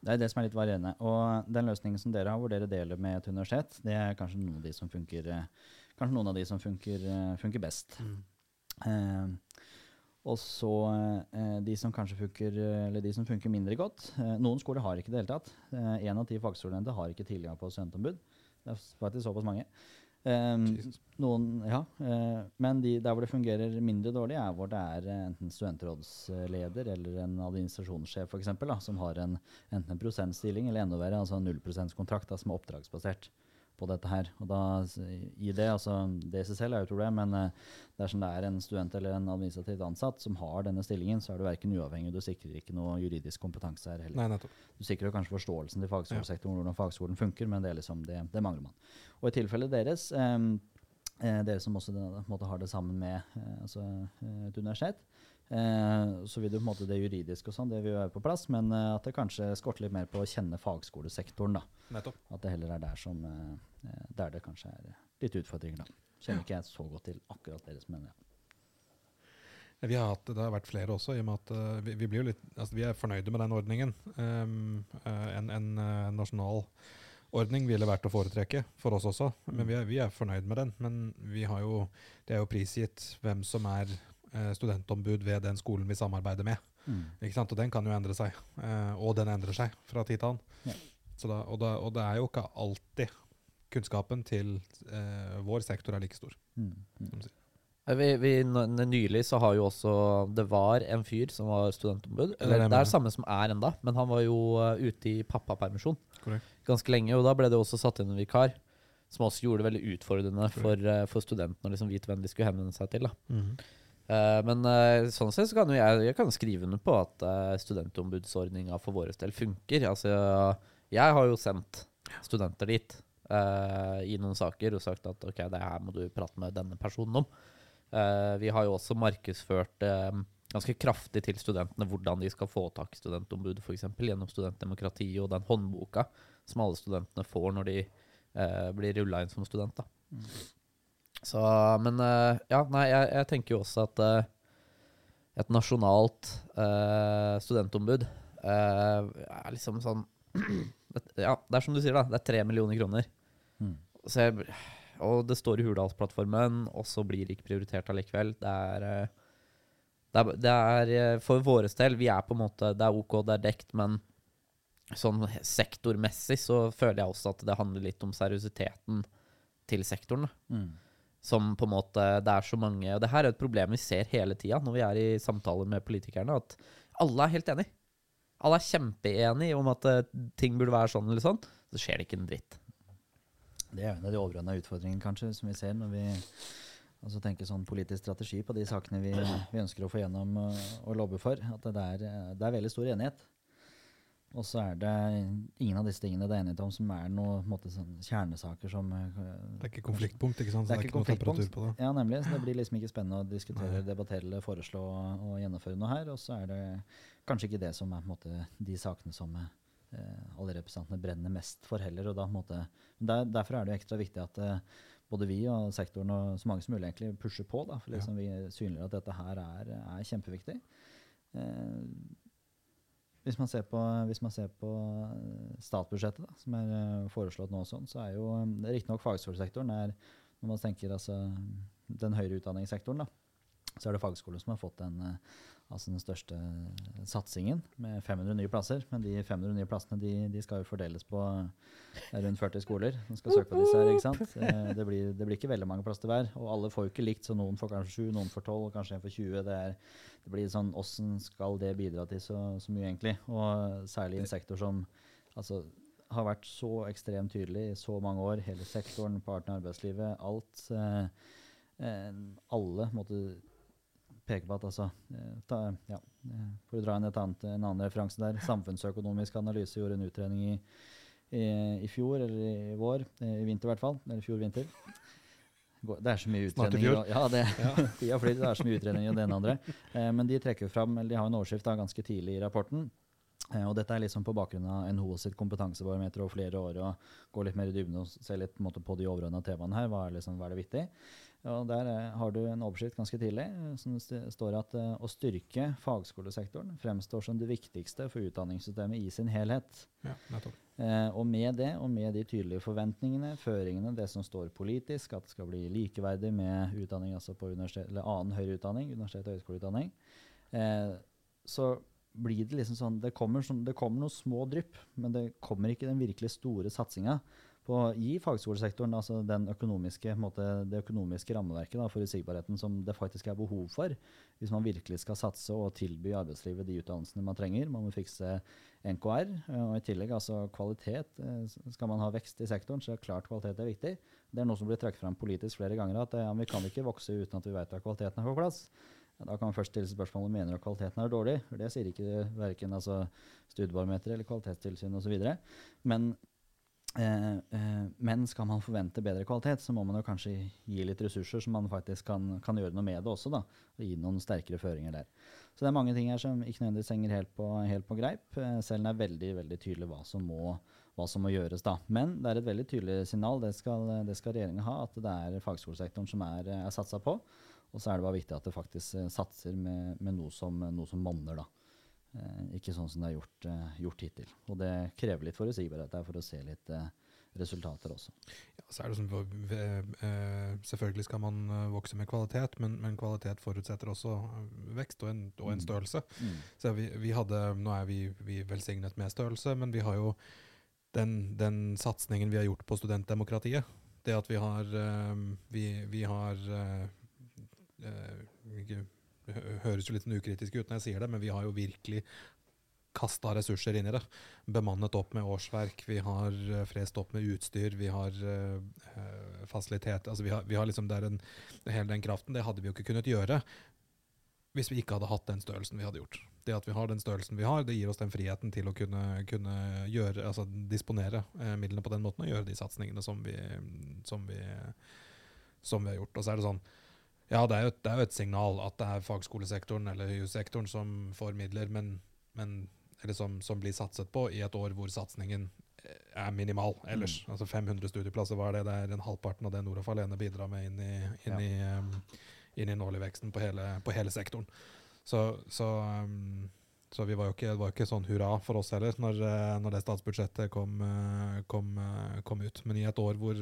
Speaker 3: Det er det som er litt varierende. Og den løsningen som dere har, hvor dere deler med et universitet, det er kanskje noen av de som funker, eh, kanskje noen av de som funker, eh, funker best. Eh, og så eh, de som kanskje funker, eh, eller de som funker mindre godt. Eh, noen skoler har ikke det hele tatt. Eh, en av ti fagskolestudenter har ikke tilgang på studentombud. Det er faktisk såpass mange.
Speaker 2: Jesus.
Speaker 3: noen, ja, uh, men de, der hvor det fungerer mindre dårlig, er hvor det er eh, enten studentrådsleder eller en administrasjonssjef for eksempel, da, som har en, enten en prosentstilling eller enda verre, altså en nullprosentskontrakt da, som er oppdragsbasert på dette her. Og da, i det, altså det i seg selv er jo et problem, men uh, dersom det er en student eller en administrativt ansatt som har denne stillingen, så er du verken uavhengig, du sikrer ikke noe juridisk kompetanse her heller.
Speaker 2: Nei.
Speaker 3: Du sikrer jo kanskje forståelsen til fagskolesektoren, hvordan fagskolen funker, men det, er liksom, det, det mangler man. Og i tilfellet deres, eh, dere som også måte har det sammen med altså, et universitet, eh, så vil du på en måte det juridiske og sånn, det vil jo være på plass, men eh, at det kanskje skorter litt mer på å kjenne fagskolesektoren. da.
Speaker 2: nettopp.
Speaker 3: At det heller er der, som, eh, eh, der det kanskje er litt utfordringer. da. Kjenner ikke jeg så godt til akkurat deres, men ja.
Speaker 2: Vi har hatt, det har vært flere også, i og med at eh, vi, vi, blir jo litt, altså, vi er fornøyde med den ordningen. Um, en en nasjonal ordning ville vært å foretrekke for oss også, men vi er, vi er fornøyd med den. Men vi har jo, det er jo prisgitt hvem som er studentombud ved den skolen vi samarbeider med.
Speaker 3: Mm.
Speaker 2: Ikke sant? Og den kan jo endre seg, eh, og den endrer seg fra tid til annen.
Speaker 3: Ja.
Speaker 2: Så da, og, da, og det er jo ikke alltid kunnskapen til eh, vår sektor er like stor.
Speaker 3: Mm. Mm.
Speaker 1: Eh, Vi, vi, nylig så har jo også Det var en fyr som var studentombud.
Speaker 2: det
Speaker 1: Eller det er samme som er enda, men han var jo eh, ute i pappapermisjon
Speaker 2: Korrekt.
Speaker 1: ganske lenge. Og da ble det også satt inn en vikar, som også gjorde det veldig utfordrende for, eh, for studentene å liksom vite hvem de skulle henvende seg til. da. Eh, men eh, sånn sett så kan jo jeg, jeg kan skrive under på at uh, studentombudsordninga for vår del funker. Altså, jeg har jo sendt studenter dit uh, i noen saker og sagt at ok, det her må du prate med denne personen om. Vi har jo også markedsført ganske kraftig til studentene hvordan de skal få tak i studentombud, f.eks. gjennom studentdemokratiet og den håndboka som alle studentene får når de blir rulla inn som student. da. Så, men eh, ja, nei, jeg, jeg tenker jo også at eh, et nasjonalt eh, studentombud er liksom sånn [CLEARS THROAT] Ja, det er som du sier, da. Det er tre millioner kroner.
Speaker 3: Mm.
Speaker 1: Så jeg, og det står i Hurdalsplattformen, og så blir det ikke prioritert allikevel. Det er, det er, det er For våre del, vi er på en måte Det er OK, det er dekt, men sånn sektormessig så føler jeg også at det handler litt om seriøsiteten til sektoren.
Speaker 3: Mm.
Speaker 1: Som på en måte Det er så mange Og det her er et problem vi ser hele tida når vi er i samtaler med politikerne, at alle er helt enig. Alle er kjempeenige om at eh, ting burde være sånn eller sånn. Så skjer det ikke en dritt.
Speaker 3: Det er en av de overordna utfordringene kanskje, som vi ser når vi altså tenker sånn politisk strategi på de sakene vi, vi ønsker å få gjennom og, og lobbe for. At det er, eh, det er veldig stor enighet. Og så er det ingen av disse tingene det er enighet om som er noe måte, sånn kjernesaker som eh,
Speaker 2: Det er ikke konfliktpunkt, ikke sant?
Speaker 3: Det er
Speaker 2: det er
Speaker 3: ikke
Speaker 2: ikke temperatur på det.
Speaker 3: Ja, nemlig. Så det blir liksom ikke spennende å diskutere, debattere eller foreslå og gjennomføre noe her. Og så er det kanskje ikke det som er måte, de sakene som eh, alle representantene brenner mest for heller. og da på måte, der, Derfor er det jo ekstra viktig at eh, både vi og sektoren og så mange som mulig egentlig pusher på. da, for
Speaker 2: Ja.
Speaker 3: liksom vi synliggjør at dette her er, er kjempeviktig. Eh, hvis man ser på, man ser på eh, statsbudsjettet, da, som er eh, foreslått nå, sånn, så er jo eh, riktignok fagskolesektoren er, Når man tenker altså, den høyere utdanningssektoren, da, så er det fagskolen som har fått eh, altså den største satsingen, med 500 nye plasser. Men de 500 nye plassene de, de skal jo fordeles på eh, rundt 40 skoler som skal søke på disse. her, ikke sant? Eh, Det blir, det blir ikke veldig mange plasser til hver, og alle får jo ikke likt, så noen får kanskje 7, noen får 12, kanskje en får 20. Det, er, det blir sånn, Åssen skal det bidra til så, så mye, egentlig? Og særlig i en sektor som altså, har vært så ekstremt tydelig i så mange år. Hele sektoren, partene i arbeidslivet, alt. Eh, eh, alle måtte peke på at altså eh, ta, ja, eh, For å dra inn et annet, en annen referanse der. Samfunnsøkonomisk analyse gjorde en utredning i, i, i fjor, eller i vår, eh, i vinter i hvert fall. Eller fjor vinter. Det er så mye utredninger. og- Ja, det, [LAUGHS] tida flyr. Det er så mye utredninger og det ene andre. Eh, men de trekker fram, eller de har en overskrift da, ganske tidlig i rapporten. Eh, og dette er liksom på bakgrunn av NHO sitt kompetansebarometer over flere år. og Går litt mer i dybden og ser litt på, måte, på de overordna temaene her. Hva er, liksom, hva er det viktig? Og Der eh, har du en oversikt ganske tidlig eh, som st- står at eh, å styrke fagskolesektoren fremstår som det viktigste for utdanningssystemet i sin helhet.
Speaker 2: Ja.
Speaker 3: Eh, og med det, og med de tydelige forventningene, føringene, det som står politisk, at det skal bli likeverdig med utdanning altså på eller annen høyere utdanning, universitet og høyskoleutdanning, eh, så blir det liksom sånn det kommer, sånn det kommer noen små drypp, men det kommer ikke den virkelig store satsinga på, i fagskolesektoren. altså økonomiske, måte, Det økonomiske rammeverket, da, forutsigbarheten, som det faktisk er behov for hvis man virkelig skal satse og tilby arbeidslivet de utdannelsene man trenger. Man må fikse NKR. Og i tillegg altså kvalitet. eh, Skal man ha vekst i sektoren, så er klart kvalitet er viktig. Det er noe som blir trukket fram politisk flere ganger, at eh, ja, vi kan ikke vokse uten at vi vet at kvaliteten er på plass. Da kan man først stille spørsmål om mener at kvaliteten er dårlig. Det sier ikke verken altså, studiebarometeret eller kvalitetstilsyn osv. Men, men skal man forvente bedre kvalitet, så må man jo kanskje gi litt ressurser, som man faktisk kan, kan gjøre noe med det også. da, Og gi noen sterkere føringer der. Så det er mange ting her som ikke nødvendigvis henger helt på, helt på greip. Eh, selv det er veldig veldig tydelig hva som, må, hva som må gjøres. da. Men det er et veldig tydelig signal, det skal, det skal regjeringa ha, at det er fagskolesektoren som er, er satsa på. Og så er det bare viktig at det faktisk eh, satser med, med noe, som, noe som monner. da. Eh, ikke sånn som det er gjort, eh, gjort hittil. Og det krever litt forutsigbarhet der for å se litt eh, resultater også.
Speaker 2: Ja, så er det sånn, selvfølgelig skal man vokse med kvalitet, men, men kvalitet forutsetter også vekst og en, og en
Speaker 3: Mm.
Speaker 2: størrelse.
Speaker 3: Mm.
Speaker 2: Så vi, vi hadde, nå er vi, vi velsignet med størrelse, men vi har jo den, den satsingen vi har gjort på studentdemokratiet. Det at vi har, vi, vi har høres jo litt ukritisk ut når jeg sier det, men vi har jo virkelig kasta ressurser inn i det. Bemannet opp med årsverk, vi har eh, frest opp med utstyr, vi har eh, fasilitet. Altså vi har, vi har liksom der en, hele den kraften. Det hadde vi jo ikke kunnet gjøre hvis vi ikke hadde hatt den størrelsen vi hadde gjort. Det at vi har den størrelsen vi har, det gir oss den friheten til å kunne, kunne gjøre, altså disponere eh, midlene på den måten og gjøre de satsingene som som, som vi har gjort. Og så er det sånn Ja, det er jo, det er jo et signal at det er fagskolesektoren eller HU-sektoren som får midler, men, men eller som, som blir satset på i et år hvor satsingen eh, er minimal ellers. Altså 500 studieplasser, hva er det? Det er en halvparten av det Noraf alene bidrar med inn i, inn
Speaker 3: Ja.
Speaker 2: i, um, inn i den årlige veksten på hele, på hele sektoren. Så, så, um, så vi var ikke, det var jo ikke sånn hurra for oss heller når, når det statsbudsjettet kom, kom, kom ut. Men i et år hvor,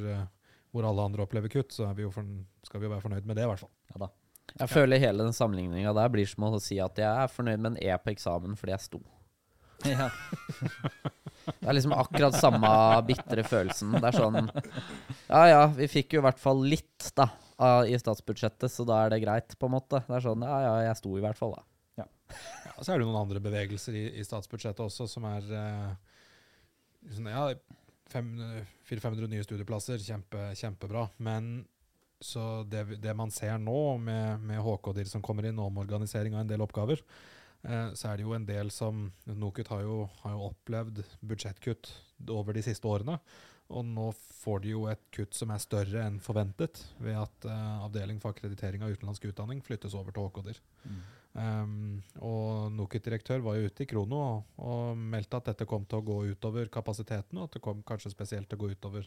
Speaker 2: hvor alle andre opplever kutt, så vi jo for, skal vi jo være fornøyd med det, i hvert fall.
Speaker 3: Ja da.
Speaker 1: Jeg føler hele den sammenligninga der blir som å si at jeg er fornøyd med en E på eksamen fordi jeg sto.
Speaker 3: Ja.
Speaker 1: Det er liksom akkurat samme bitre følelsen. Det er sånn Ja ja, vi fikk jo i hvert fall litt, da, i statsbudsjettet, så da er det greit, på en måte. Det er sånn Ja ja, jeg sto i hvert fall, da.
Speaker 2: Ja, og så er det noen andre bevegelser i, i statsbudsjettet også som er uh, sånn, Ja, 400-500 nye studieplasser, kjempe, kjempebra. Men så det, det man ser nå med, med HK-DIR som kommer inn, og omorganisering av en del oppgaver, eh, så er det jo en del som NOKUT har jo, har jo opplevd budsjettkutt over de siste årene. Og nå får de jo et kutt som er større enn forventet, ved at eh, avdeling for akkreditering av utenlandsk utdanning flyttes over til HK-DIR.
Speaker 3: Mm.
Speaker 2: Um, og NOKUT-direktør var jo ute i Krono og, og meldte at dette kom til å gå utover kapasiteten, og at det kom kanskje spesielt til å gå utover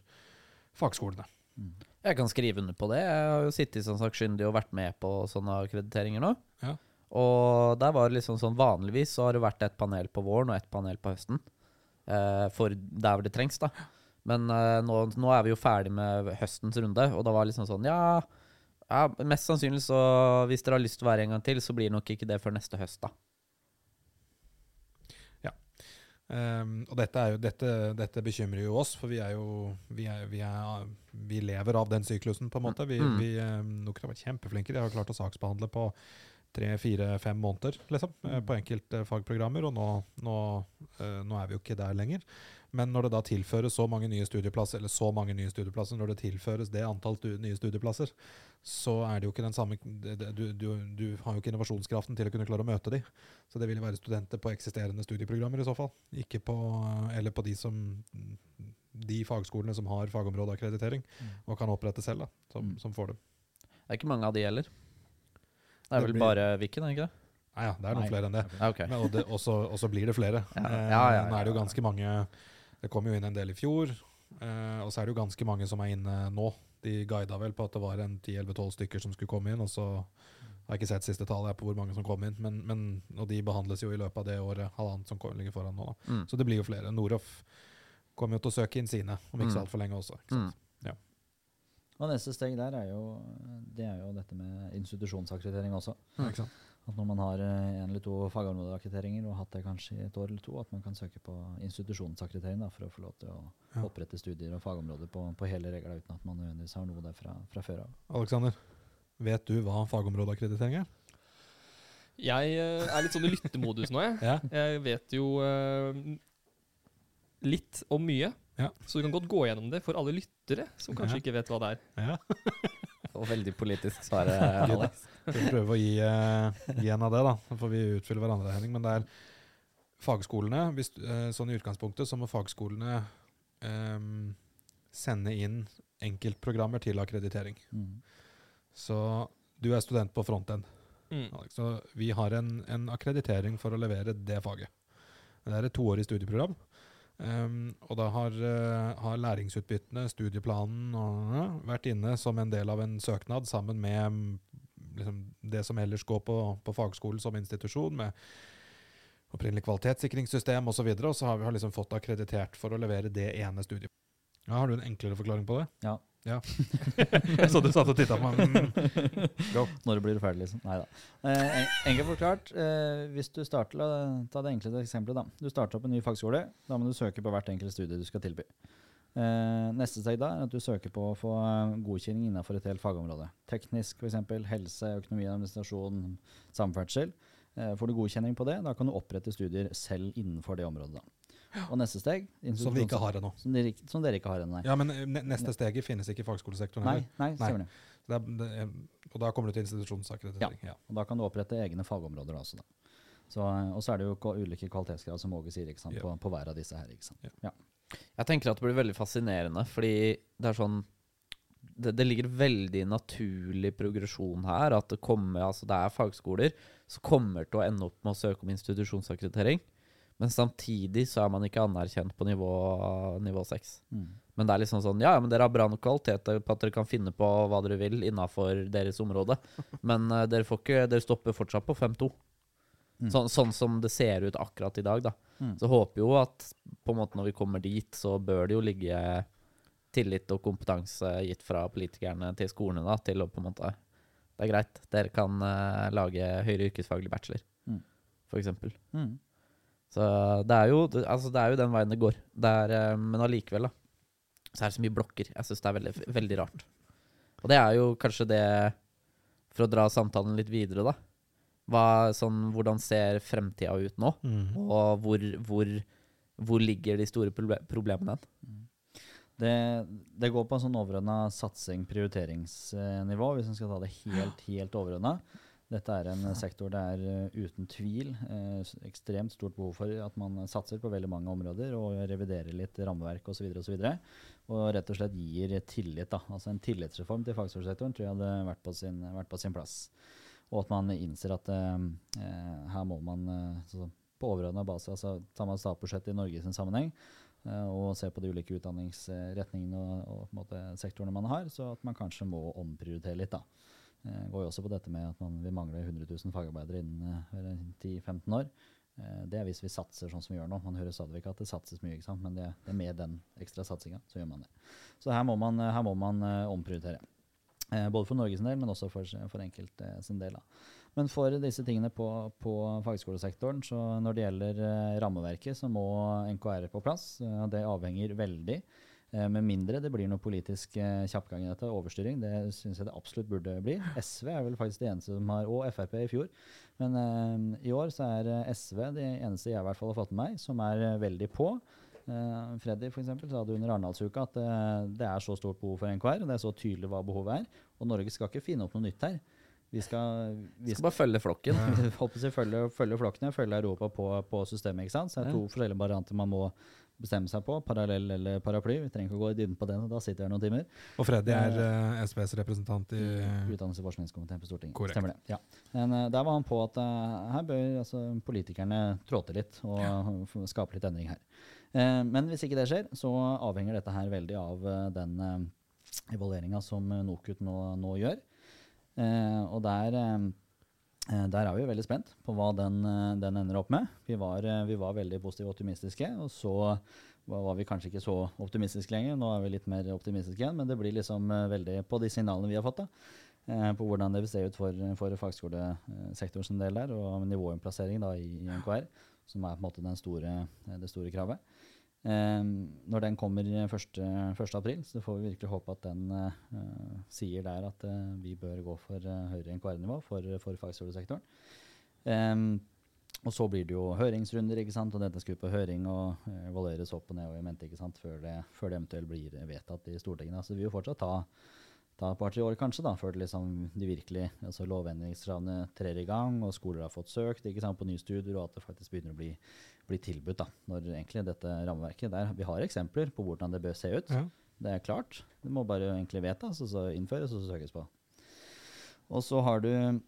Speaker 2: fagskolene.
Speaker 3: Mm.
Speaker 1: Jeg kan skrive under på det. Jeg har jo sittet som sakkyndig og vært med på sånne akkrediteringer nå.
Speaker 2: Ja.
Speaker 1: Og der var det liksom sånn vanligvis så har det vært et panel på våren og et panel på høsten. Eh, for der hvor det trengs, da. Men eh, nå, nå er vi jo ferdig med høstens runde, og da var det liksom sånn ja, ja, mest sannsynlig så hvis dere har lyst til å være en gang til, så blir nok ikke det før neste høst, da.
Speaker 2: Um, og dette, er jo, dette, dette bekymrer jo oss, for vi er jo vi, er, vi, er, vi lever av den syklusen, på en måte. Vi,
Speaker 1: Mm.
Speaker 2: vi um, NOKUT har vært kjempeflinke. De har klart å saksbehandle på tre, fire, fem måneder liksom, eh, på enkelte fagprogrammer, og nå, nå, eh, nå er vi jo ikke der lenger. Men når det da tilføres så mange nye studieplasser, eller så mange nye studieplasser, når det tilføres det antall stu nye studieplasser, så er det jo ikke den samme det- det- du, du, du har jo ikke innovasjonskraften til å kunne klare å møte de. Så det vil være studenter på eksisterende studieprogrammer i så fall. Ikke på, eller på de, som, de fagskolene som har fagområdeakkreditering og kan opprette selv, da, som,
Speaker 3: Mm.
Speaker 2: som får det.
Speaker 1: Det er ikke mange av de heller. Det er
Speaker 2: Det
Speaker 1: vel
Speaker 2: blir-
Speaker 1: bare Viken, er det ikke det?
Speaker 2: Nei, ja, det er noen
Speaker 3: Nei.
Speaker 2: flere enn det.
Speaker 1: Okay.
Speaker 2: Men, og, det så, og så blir det flere.
Speaker 1: Ja,
Speaker 2: Eh,
Speaker 1: ja, ja,
Speaker 2: Nå er det jo ganske mange Det kom jo inn en del i fjor, eh, og så er det jo ganske mange som er inne nå. De guida vel på at det var en 10-11-12 stykker som skulle komme inn, og så har jeg ikke sett siste tallet på hvor mange som kom inn, men, men, og de behandles jo i løpet av det året halvannet som ligger foran nå. Da.
Speaker 1: Mm.
Speaker 2: Så det blir jo flere. Noroff kommer jo til å søke inn sine om ikke så
Speaker 1: Mm.
Speaker 2: altfor lenge også. Ikke sant?
Speaker 3: Og neste steg der er jo, det er jo dette med institusjonsakkreditering også.
Speaker 2: Ja, ikke sant?
Speaker 3: At når man har eh, en eller to fagområdeakkrediteringer og har hatt det kanskje i et år eller to, at man kan søke på institusjonsakkreditering for å få lov til å
Speaker 2: Ja.
Speaker 3: opprette studier og fagområder på, på hele regla uten at man nødvendigvis har noe der fra, fra før av.
Speaker 2: Alexander, vet du hva fagområdeakkreditering er?
Speaker 4: Jeg eh, er litt sånn i lyttemodus nå, jeg. [LAUGHS]
Speaker 2: Ja.
Speaker 4: Jeg vet jo eh, litt om mye.
Speaker 2: Ja.
Speaker 4: Så du kan godt gå gjennom det for alle lyttere som kanskje
Speaker 2: Ja.
Speaker 4: ikke vet hva det er.
Speaker 2: ja. [LAUGHS]
Speaker 1: Og veldig politisk svar, [LAUGHS] Alex.
Speaker 2: Vi prøve å gi, eh, gi en av det, da. Så får vi utfylle hverandre, Henning. Men det er fagskolene. Hvis, eh, sånn i utgangspunktet så må fagskolene um, sende inn enkeltprogrammer til akkreditering.
Speaker 3: Mm.
Speaker 2: Så du er student på frontend.
Speaker 4: Mm.
Speaker 2: Alex, Så vi har en, en akkreditering for å levere det faget. Det er et toårig studieprogram. Ehm, og da har, uh, har læringsutbyttene, studieplanen, uh, vært inne som en del av en søknad sammen med um, liksom, det som ellers går på, på fagskolen som institusjon, med opprinnelig kvalitetssikringssystem osv. Og, så videre, og så har vi har liksom fått akkreditert for å levere det ene studiet. Ja, har du en enklere forklaring på det?
Speaker 3: Ja. [LAUGHS]
Speaker 2: så du satt og titta på meg. Mm.
Speaker 3: Når blir du ferdig, liksom? Nei da. Eh, enkelt forklart, eh, hvis du starter, la, ta det enkleste eksempelet, da. Du starter opp en ny fagskole. Da må du søke på hvert enkelt studie du skal tilby. Eh, neste steg da er at du søker på å få eh, godkjenning innenfor et helt fagområde. Teknisk f.eks. helse, økonomi, administrasjon, samferdsel. Eh, får du godkjenning på det, da kan du opprette studier selv innenfor det området. da. Og neste steg
Speaker 2: Som vi ikke har ennå.
Speaker 3: Som de, som dere ikke har ennå, nei.
Speaker 2: Ja, men neste steget finnes ikke i fagskolesektoren
Speaker 3: Nei,
Speaker 2: heller.
Speaker 3: nei,
Speaker 2: Nei.
Speaker 3: stemmer det.
Speaker 2: Det er, det er, og da kommer du til institusjonsakkreditering. Ja.
Speaker 3: Og da kan du opprette egne fagområder også. Da. Så, eh, og så er det jo ulike kvalitetskrav, som Åge sier, ikke sant,
Speaker 2: Ja.
Speaker 3: på, på hver av disse her. ikke sant?
Speaker 1: Jeg tenker at det blir veldig fascinerende, fordi det er sånn det, det ligger veldig naturlig progresjon her. At det kommer, altså det er fagskoler som kommer til å ende opp med å søke om institusjonsakkreditering. Men samtidig så er man ikke anerkjent på nivå, nivå 6.
Speaker 3: Mm.
Speaker 1: Men det er liksom sånn Ja, men dere har bra nok kvalitet på at dere kan finne på hva dere vil innafor deres område. [LAUGHS] Men uh, dere, får ikke, dere stopper fortsatt på 5-2.
Speaker 3: Mm.
Speaker 1: Sånn, sånn som det ser ut akkurat i dag, da.
Speaker 3: Mm.
Speaker 1: Så håper jo at på en måte når vi kommer dit, så bør det jo ligge tillit og kompetanse gitt fra politikerne til skolene da, til å på en måte Det er greit, dere kan uh, lage høyere yrkesfaglig bachelor,
Speaker 3: Mm.
Speaker 1: for eksempel.
Speaker 3: Mm.
Speaker 1: Så det er jo, altså det er jo den veien det går. Det er, eh, men allikevel, da, så er det så mye blokker. Jeg syns det er veldig, veldig rart. Og det er jo kanskje det, for å dra samtalen litt videre, da. Hva, sånn, hvordan ser fremtida ut nå?
Speaker 2: Mm.
Speaker 1: Og hvor, hvor, hvor ligger de store proble problemene hen?
Speaker 3: Det, det går på en sånn overordna satsing, prioriteringsnivå, hvis en skal ta det helt, helt overordna. Dette er en sektor det er eh, uten tvil eh, ekstremt stort behov for at man satser på veldig mange områder og reviderer litt rammeverk osv. Og, så videre, og rett og slett gir tillit. da, altså En tillitsreform til fagskolesektoren tror jeg hadde vært på sin, vært på sin plass. Og at man innser at eh, eh, her må man eh, så, på overordna base altså tar man statsbudsjettet i Norge i sin sammenheng eh, og ser på de ulike utdanningsretningene og, og måte, sektorene man har, så at man kanskje må omprioritere litt. da. Eh, går jo også på dette med at man vil mangle 100 000 fagarbeidere innen eh, 10-15 år. Eh, det er hvis vi satser sånn som vi gjør nå. Man hører stadig vekk at det satses mye, men det, det er med den ekstra satsinga, så gjør man det. Så her må man, her må man eh, omprioritere. Eh, både for Norges del, men også for, for enkelte eh, sin del. Men for disse tingene på, på fagskolesektoren, så når det gjelder eh, rammeverket, så må NKR på plass. Eh, det avhenger veldig. Eh, med mindre det blir noe politisk eh, kjappgang i dette, overstyring. Det syns jeg det absolutt burde bli. SV er vel faktisk det eneste som har, og Frp i fjor. Men uh, i år så er SV det eneste jeg i hvert fall har fått med meg, som er veldig på. Uh, Freddy for eksempel, sa det under Arendalsuka at uh, det er så stort behov for NKR, og det er så tydelig hva behovet er. Og Norge skal ikke finne opp noe nytt her. Vi skal, vi
Speaker 1: Skal bare følge flokken. [LAUGHS]
Speaker 3: vi følge, følge flokkene, følge Europa på, på systemet. ikke sant? Så det er to forskjellige varianter man må bestemme seg på. Parallell eller paraply. Vi trenger ikke å gå i dybden på den, og da sitter vi her noen timer.
Speaker 2: Og Freddy er uh, SPs representant i
Speaker 3: Utdannings- og forskningskomiteen på Stortinget.
Speaker 2: Korrekt.
Speaker 3: Stemmer det. Ja. Men uh, der var han på at uh, her bør altså, politikerne trå til litt og ja. skape litt endring her. Eh, men hvis ikke det skjer, så avhenger dette her veldig av eh, den uh, evalueringa som eh, NOKUT nå, nå gjør. Eh, og der, eh, eh, der er vi veldig spent på hva den, eh, den ender opp med. Vi var, eh, vi var veldig positive og optimistiske, og så var vi kanskje ikke så optimistiske lenger. Nå er vi litt mer optimistiske igjen, men det blir liksom eh, veldig på de signalene vi har fått. da, eh, På hvordan det vil se ut for, for fagskolesektoren sin del der, og nivåinnplassering da i, NKR, som er på en måte store, eh, det store kravet. Eh, når den kommer 1. 1. april, så får vi virkelig håpe at den eh, sier der at eh, vi bør gå for eh, høyere NKR-nivå for, for fagskolesektoren. Eh, og så blir det jo høringsrunder, ikke sant? og dette skal på høring og evalueres opp og ned og i mente, ikke sant? Før, det, før det eventuelt blir vedtatt i Stortinget. Så vi vil jo fortsatt ta, ta et par-tre år kanskje, da, før det liksom de virkelig, altså lovendringskravene trer i gang, og skoler har fått søkt ikke sant, på nye studier, og at det faktisk begynner å bli, bli tilbudt. da, Når egentlig dette rammeverket der, Vi har eksempler på hvordan det bør se ut.
Speaker 2: Ja.
Speaker 3: Det er klart. Det må bare egentlig vedtas, og så innføres, og så søkes på. Og så har du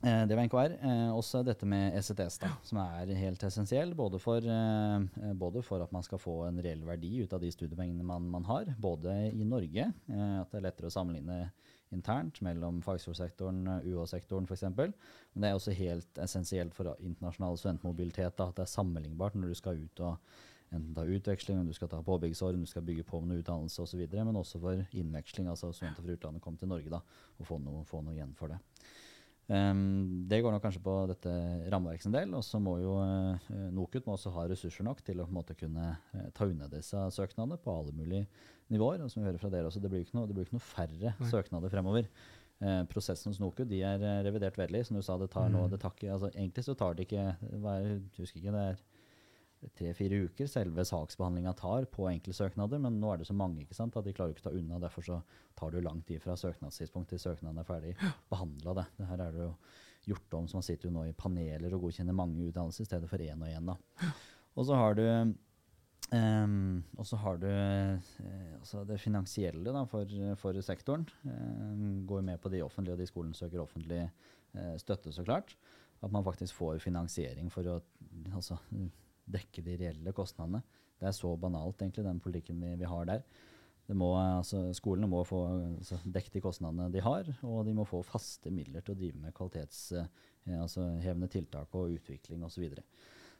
Speaker 3: det var NKR. Eh, også dette med ECTS, da, som er helt essensiell. Både for, eh, eh, både for at man skal få en reell verdi ut av de studiepoengene man, man har, både i Norge, eh, at det er lettere å sammenligne internt mellom fagskolesektoren, eh, UH-sektoren f.eks. Men det er også helt essensielt for internasjonal studentmobilitet da, at det er sammenlignbart når du skal ut og enten ta utveksling, du skal ta påbyggingsår, om du skal bygge på med noe utdannelse osv., men også for innveksling, altså studenter fra utlandet kommer til Norge da, og få noe, få noe igjen for det. Ehm, det går nok kanskje på dette rammeverket en del, og så må jo uh, NOKUT må også ha ressurser nok til å på en måte kunne uh, ta unna disse søknadene på alle mulige nivåer. Og som vi hører fra dere også, det blir ikke noe, blir ikke noe færre
Speaker 2: Nei.
Speaker 3: søknader fremover. Uh, prosessen hos NOKUT de er eh, revidert veldig. Som du sa, det tar nå
Speaker 2: Mm.
Speaker 3: det tar ikke, altså Egentlig så tar det ikke hva jeg husker ikke, det er tre-fire uker selve saksbehandlinga tar på enkeltsøknader, men nå er det så mange ikke sant, at de klarer ikke å ta unna. Derfor så tar det jo lang tid fra søknadstidspunkt til søknaden er ferdig behandla. Det. det her er det jo gjort om, så man sitter jo nå i paneler og godkjenner mange utdannelser i stedet for én og én. Og så har du Um, og så har du altså det finansielle da, for, for sektoren. Um, går med på de offentlige, og de skolene søker offentlig uh, støtte, så klart. At man faktisk får finansiering for å altså, dekke de reelle kostnadene. Det er så banalt, egentlig, den politikken vi, vi har der. Må, altså, skolene må få altså, dekket de kostnadene de har, og de må få faste midler til å drive med kvalitetshevende altså, tiltak og utvikling osv.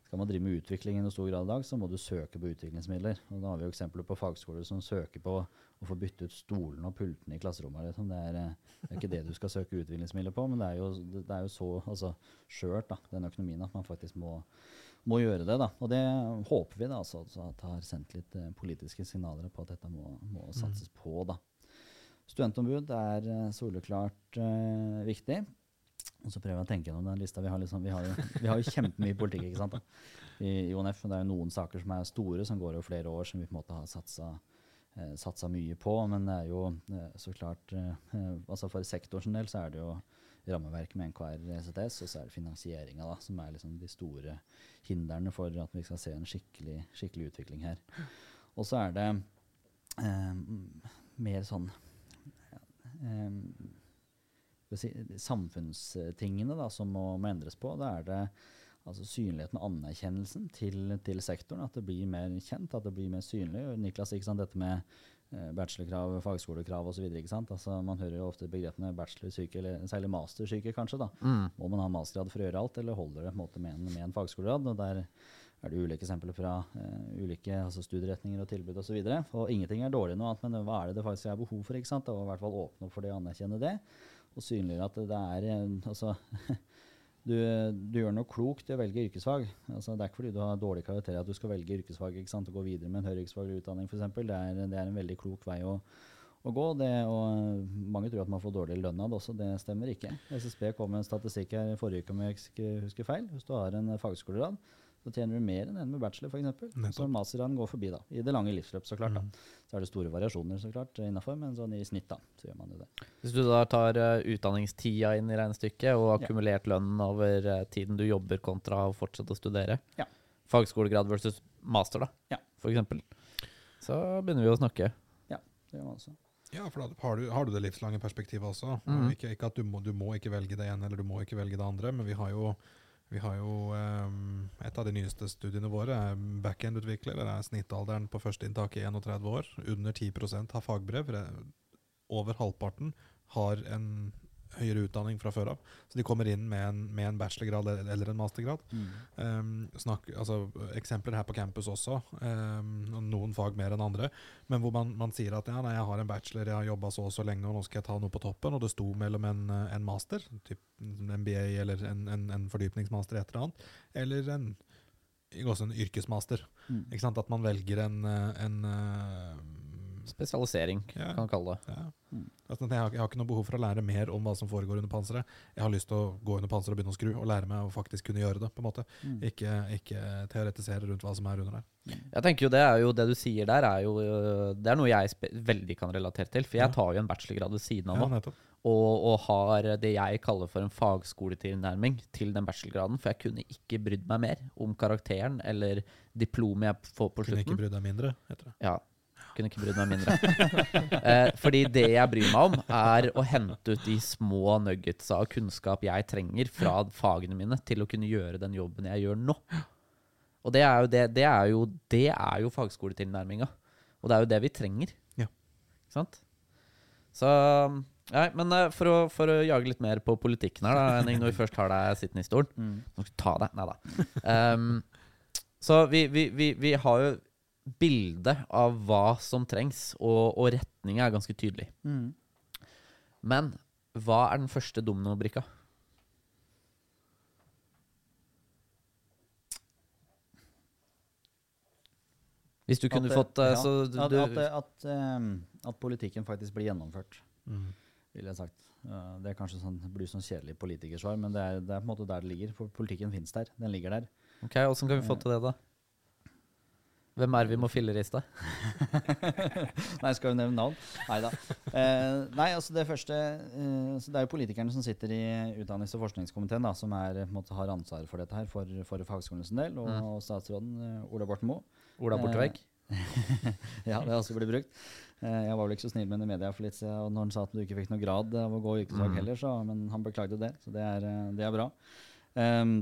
Speaker 3: Skal man drive med utvikling i noe stor grad i dag, så må du søke på utviklingsmidler. Og da har vi jo eksempler på fagskoler som søker på å få bytte ut stolene og pultene i klasserommet. Liksom. Det, er, eh, det er ikke det du skal søke utviklingsmidler på, men det er jo, det er jo så altså, skjørt, da, den økonomien, at man faktisk må, må gjøre det. da. Og det håper vi da, altså, altså, at det har sendt litt eh, politiske signaler på at dette må, må satses på. da. Studentombud er eh, soleklart eh, viktig. Og så prøver jeg å tenke gjennom den lista. Vi har, liksom, vi har, jo, [LAUGHS] vi har jo kjempemye politikk ikke sant, da, i, ONF. Men det er jo noen saker som er store, som går over flere år, som vi på en måte har satsa eh, satsa mye på. Men det er jo eh, så klart eh, altså For sektorens del så er det jo rammeverket med NKR ECTS, og så er det finansieringa som er liksom de store hindrene for at vi skal se en skikkelig, skikkelig utvikling her. Og så er det eh, mer sånn eh, si, samfunnstingene da, som må, må endres på. Da er det altså synligheten og anerkjennelsen til, til sektoren. At det blir mer kjent, at det blir mer synlig. Niklas, ikke sant, dette med bachelorkrav, fagskolekrav osv. Altså, man hører jo ofte begrepene bachelorsyke, eller særlig mastersyke, kanskje. da.
Speaker 1: Mm.
Speaker 3: Må man ha mastergrad for å gjøre alt, eller holder det måte med en, med en fagskolegrad? og Der er det ulike eksempler fra uh, ulike altså studieretninger og tilbud osv. Og, så og ingenting er dårlig noe annet, men hva er det det faktisk er behov for? ikke sant? Og i hvert fall åpne opp for det og anerkjenne det. Og synliggjøre at det er eh, altså, [LAUGHS] du, du, gjør noe klokt i å velge yrkesfag. Altså, det er ikke fordi du har dårlig karakter at du skal velge yrkesfag ikke sant? og gå videre med en høyere yrkesfaglig utdanning f.eks. Det, det er en veldig klok vei å, å gå. Det, og mange tror at man får dårlig lønn av det også. Det stemmer ikke. SSB kom med en statistikk her i forrige uke om jeg ikke husker feil. Hvis du har en fagskolegrad, så tjener du mer enn en med bachelor f.eks. Så mastergraden går forbi da, i det lange livsløp, så klart. Da. Så er det store variasjoner så klart innafor, men sånn i snitt da, så gjør man jo det.
Speaker 1: Hvis du da tar uh, utdanningstida inn i regnestykket, og
Speaker 3: Ja.
Speaker 1: akkumulert lønnen over uh, tiden du jobber kontra å fortsette å studere,
Speaker 3: Ja.
Speaker 1: fagskolegrad versus master, da,
Speaker 3: Ja.
Speaker 1: eksempel, så begynner vi å snakke.
Speaker 3: Ja, Det gjør man også.
Speaker 2: Ja, for da har du, har du det livslange perspektivet også. Og
Speaker 1: Mhm.
Speaker 2: Ikke, ikke at du må, du må ikke velge det ene eller du må ikke velge det andre, men vi har jo, vi har jo um, Et av de nyeste studiene våre er backend-utvikler. Der er snittalderen på førsteinntaket 31 år. Under 10% har fagbrev. Over halvparten har en høyere utdanning fra før av. Så de kommer inn med en, med en bachelorgrad eller en mastergrad. Um, snakk, altså, eksempler her på campus også, um, noen fag mer enn andre, men hvor man, man sier at ja, nei, jeg har en bachelor, jeg har jobba så og så lenge, og nå skal jeg ta noe på toppen, og det sto mellom en, en master, typ en MBA eller en, en, en fordypningsmaster et eller annet, eller en, en yrkesmaster.
Speaker 3: Mm.
Speaker 2: At man velger en, en eh,
Speaker 1: Spesialisering,
Speaker 2: Ja.
Speaker 1: kan man kalle det.
Speaker 2: ja.
Speaker 3: Mm.
Speaker 2: Altså, jeg, har, jeg har ikke noe behov for å lære mer om hva som foregår under panseret. Jeg har lyst til å gå under panseret og begynne å skru, og lære meg å faktisk kunne gjøre det. på en måte.
Speaker 3: Mm.
Speaker 2: Ikke, ikke teoretisere rundt hva som er under der.
Speaker 1: Jeg tenker jo Det er jo det du sier der, er jo øh, Det er noe jeg veldig kan relatere til. For jeg tar jo en bachelorgrad ved siden av nå. Og, og har det jeg kaller for en fagskoletilnærming til den bachelorgraden. For jeg kunne ikke brydd meg mer om karakteren eller diplomet jeg får på
Speaker 2: Kunne ikke
Speaker 1: slutten.
Speaker 2: brydd deg mindre, heter det.
Speaker 1: Ja, kunne ikke brydd meg mindre. eh, fordi det jeg bryr meg om, er å hente ut de små nuggetsa av kunnskap jeg trenger fra fagene mine til å kunne gjøre den jobben jeg gjør nå. Og det er jo, det, det er jo, det er jo fagskoletilnærminga. Og det er jo det vi trenger.
Speaker 2: Ja.
Speaker 1: Ikke sant? Så Nei, men eh, for å, for å jage litt mer på politikken her, da, Henning, når vi først har deg sittende i stolen
Speaker 3: Mm.
Speaker 1: Ta deg. Nei da. Um, så vi, vi, vi, vi har jo bilde av hva som trengs, og, og retninga er ganske tydelig.
Speaker 3: Mm.
Speaker 1: Men hva er den første dominobrikka? Hvis du kunne
Speaker 3: At,
Speaker 1: fått eh,
Speaker 3: ja,
Speaker 1: så du,
Speaker 3: at, at, ehm, at politikken faktisk blir gjennomført,
Speaker 2: Mm.
Speaker 3: ville jeg sagt. Det er kanskje sånn, blir sånn kjedelig politikersvar, men det er, det er på en måte der det ligger. For politikken finnes der. Den ligger der.
Speaker 1: Ok, Åssen kan vi få til det, da? Hvem er det vi må filleriste? [LAUGHS]
Speaker 3: nei, skal vi nevne navn? Neida. Eh, nei, altså det første eh, så Det er jo politikerne som sitter i utdannings- og forskningskomiteen, da, som er, måtte, har ansvar for dette her for, for fagskolens del, og,
Speaker 1: Mm.
Speaker 3: og statsråden eh, Ola Borten Moe.
Speaker 1: Ola Bortevegg? [LAUGHS]
Speaker 3: ja, det har også blitt brukt. Eh, jeg var vel ikke så snill med henne i media for litt siden, når han sa at du ikke fikk noe grad av å gå yrkesfag
Speaker 1: Mm.
Speaker 3: heller, så, men han beklagde det, så det er, eh, det er bra. Ehm,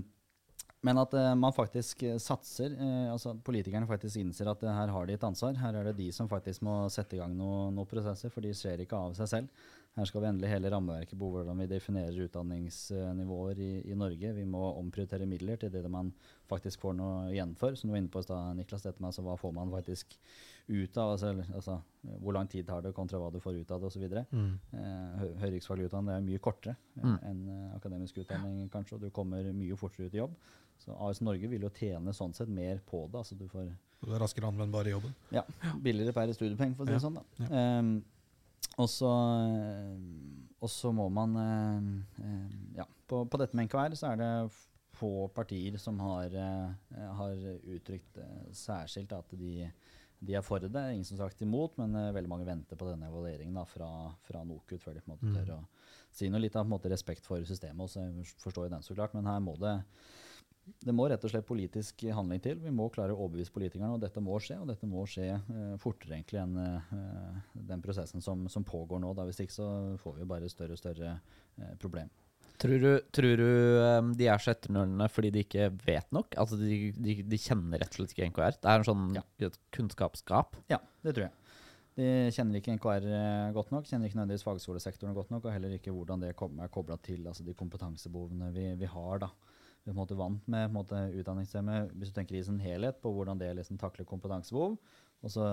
Speaker 3: men at uh, man faktisk eh, satser, uh, altså at politikerne faktisk innser at uh, her har de et ansvar. Her er det de som faktisk må sette i gang noen noe prosesser, for de ser ikke av seg selv. Her skal vi endelig hele rammeverket på hvordan vi definerer utdanningsnivåer i, i Norge. Vi må omprioritere midler til det man faktisk får noe igjen for. Som du var inne på i stad, Niklas, dette med altså, hva får man faktisk ut av, altså, altså, hvor lang tid tar det kontra hva du får ut av det osv.
Speaker 2: Mm.
Speaker 3: Eh, hø- Høyriksfaglig utdanning er mye kortere eh,
Speaker 1: Mm.
Speaker 3: enn eh, akademisk utdanning, kanskje, og du kommer mye fortere ut i jobb. Så AS Norge vil jo tjene sånn sett mer på det. altså Du får
Speaker 2: Du er raskere anvendbar i jobben.
Speaker 3: ja, billigere per studiepeng, for å si
Speaker 2: Ja,
Speaker 3: det sånn. da.
Speaker 2: ja.
Speaker 3: Ehm, og så må man eh, eh, Ja, på, på dette med NKR så er det få partier som har, eh, har uttrykt særskilt at de de er for det, ingen som sagt imot, men uh, veldig mange venter på denne evalueringen da, fra, fra NOKUT før de på en måte
Speaker 2: Mm.
Speaker 3: tør å si noe litt av måte, respekt for systemet også. Jeg forstår jo den så klart, men her må det det må rett og slett politisk handling til. Vi må klare å overbevise politikerne, og dette må skje. Og dette må skje uh, fortere egentlig enn uh, den prosessen som, som pågår nå. Da. Hvis ikke så får vi jo bare større og større uh, problem.
Speaker 1: Tror du, tror du um, de er så etternølende fordi de ikke vet nok? Altså de, de, de kjenner rett og slett ikke NKR? Det er en sånn
Speaker 3: Ja.
Speaker 1: et kunnskapsgap?
Speaker 3: Ja, det tror jeg. De kjenner ikke NKR eh, godt nok, kjenner ikke nødvendigvis fagskolesektoren godt nok, og heller ikke hvordan det er kobla til altså de kompetansebehovene vi, vi har. da. Vi er på en måte vant med på en måte, utdanningssystemet, hvis du tenker i sin helhet, på hvordan det liksom takler kompetansebehov. Og så,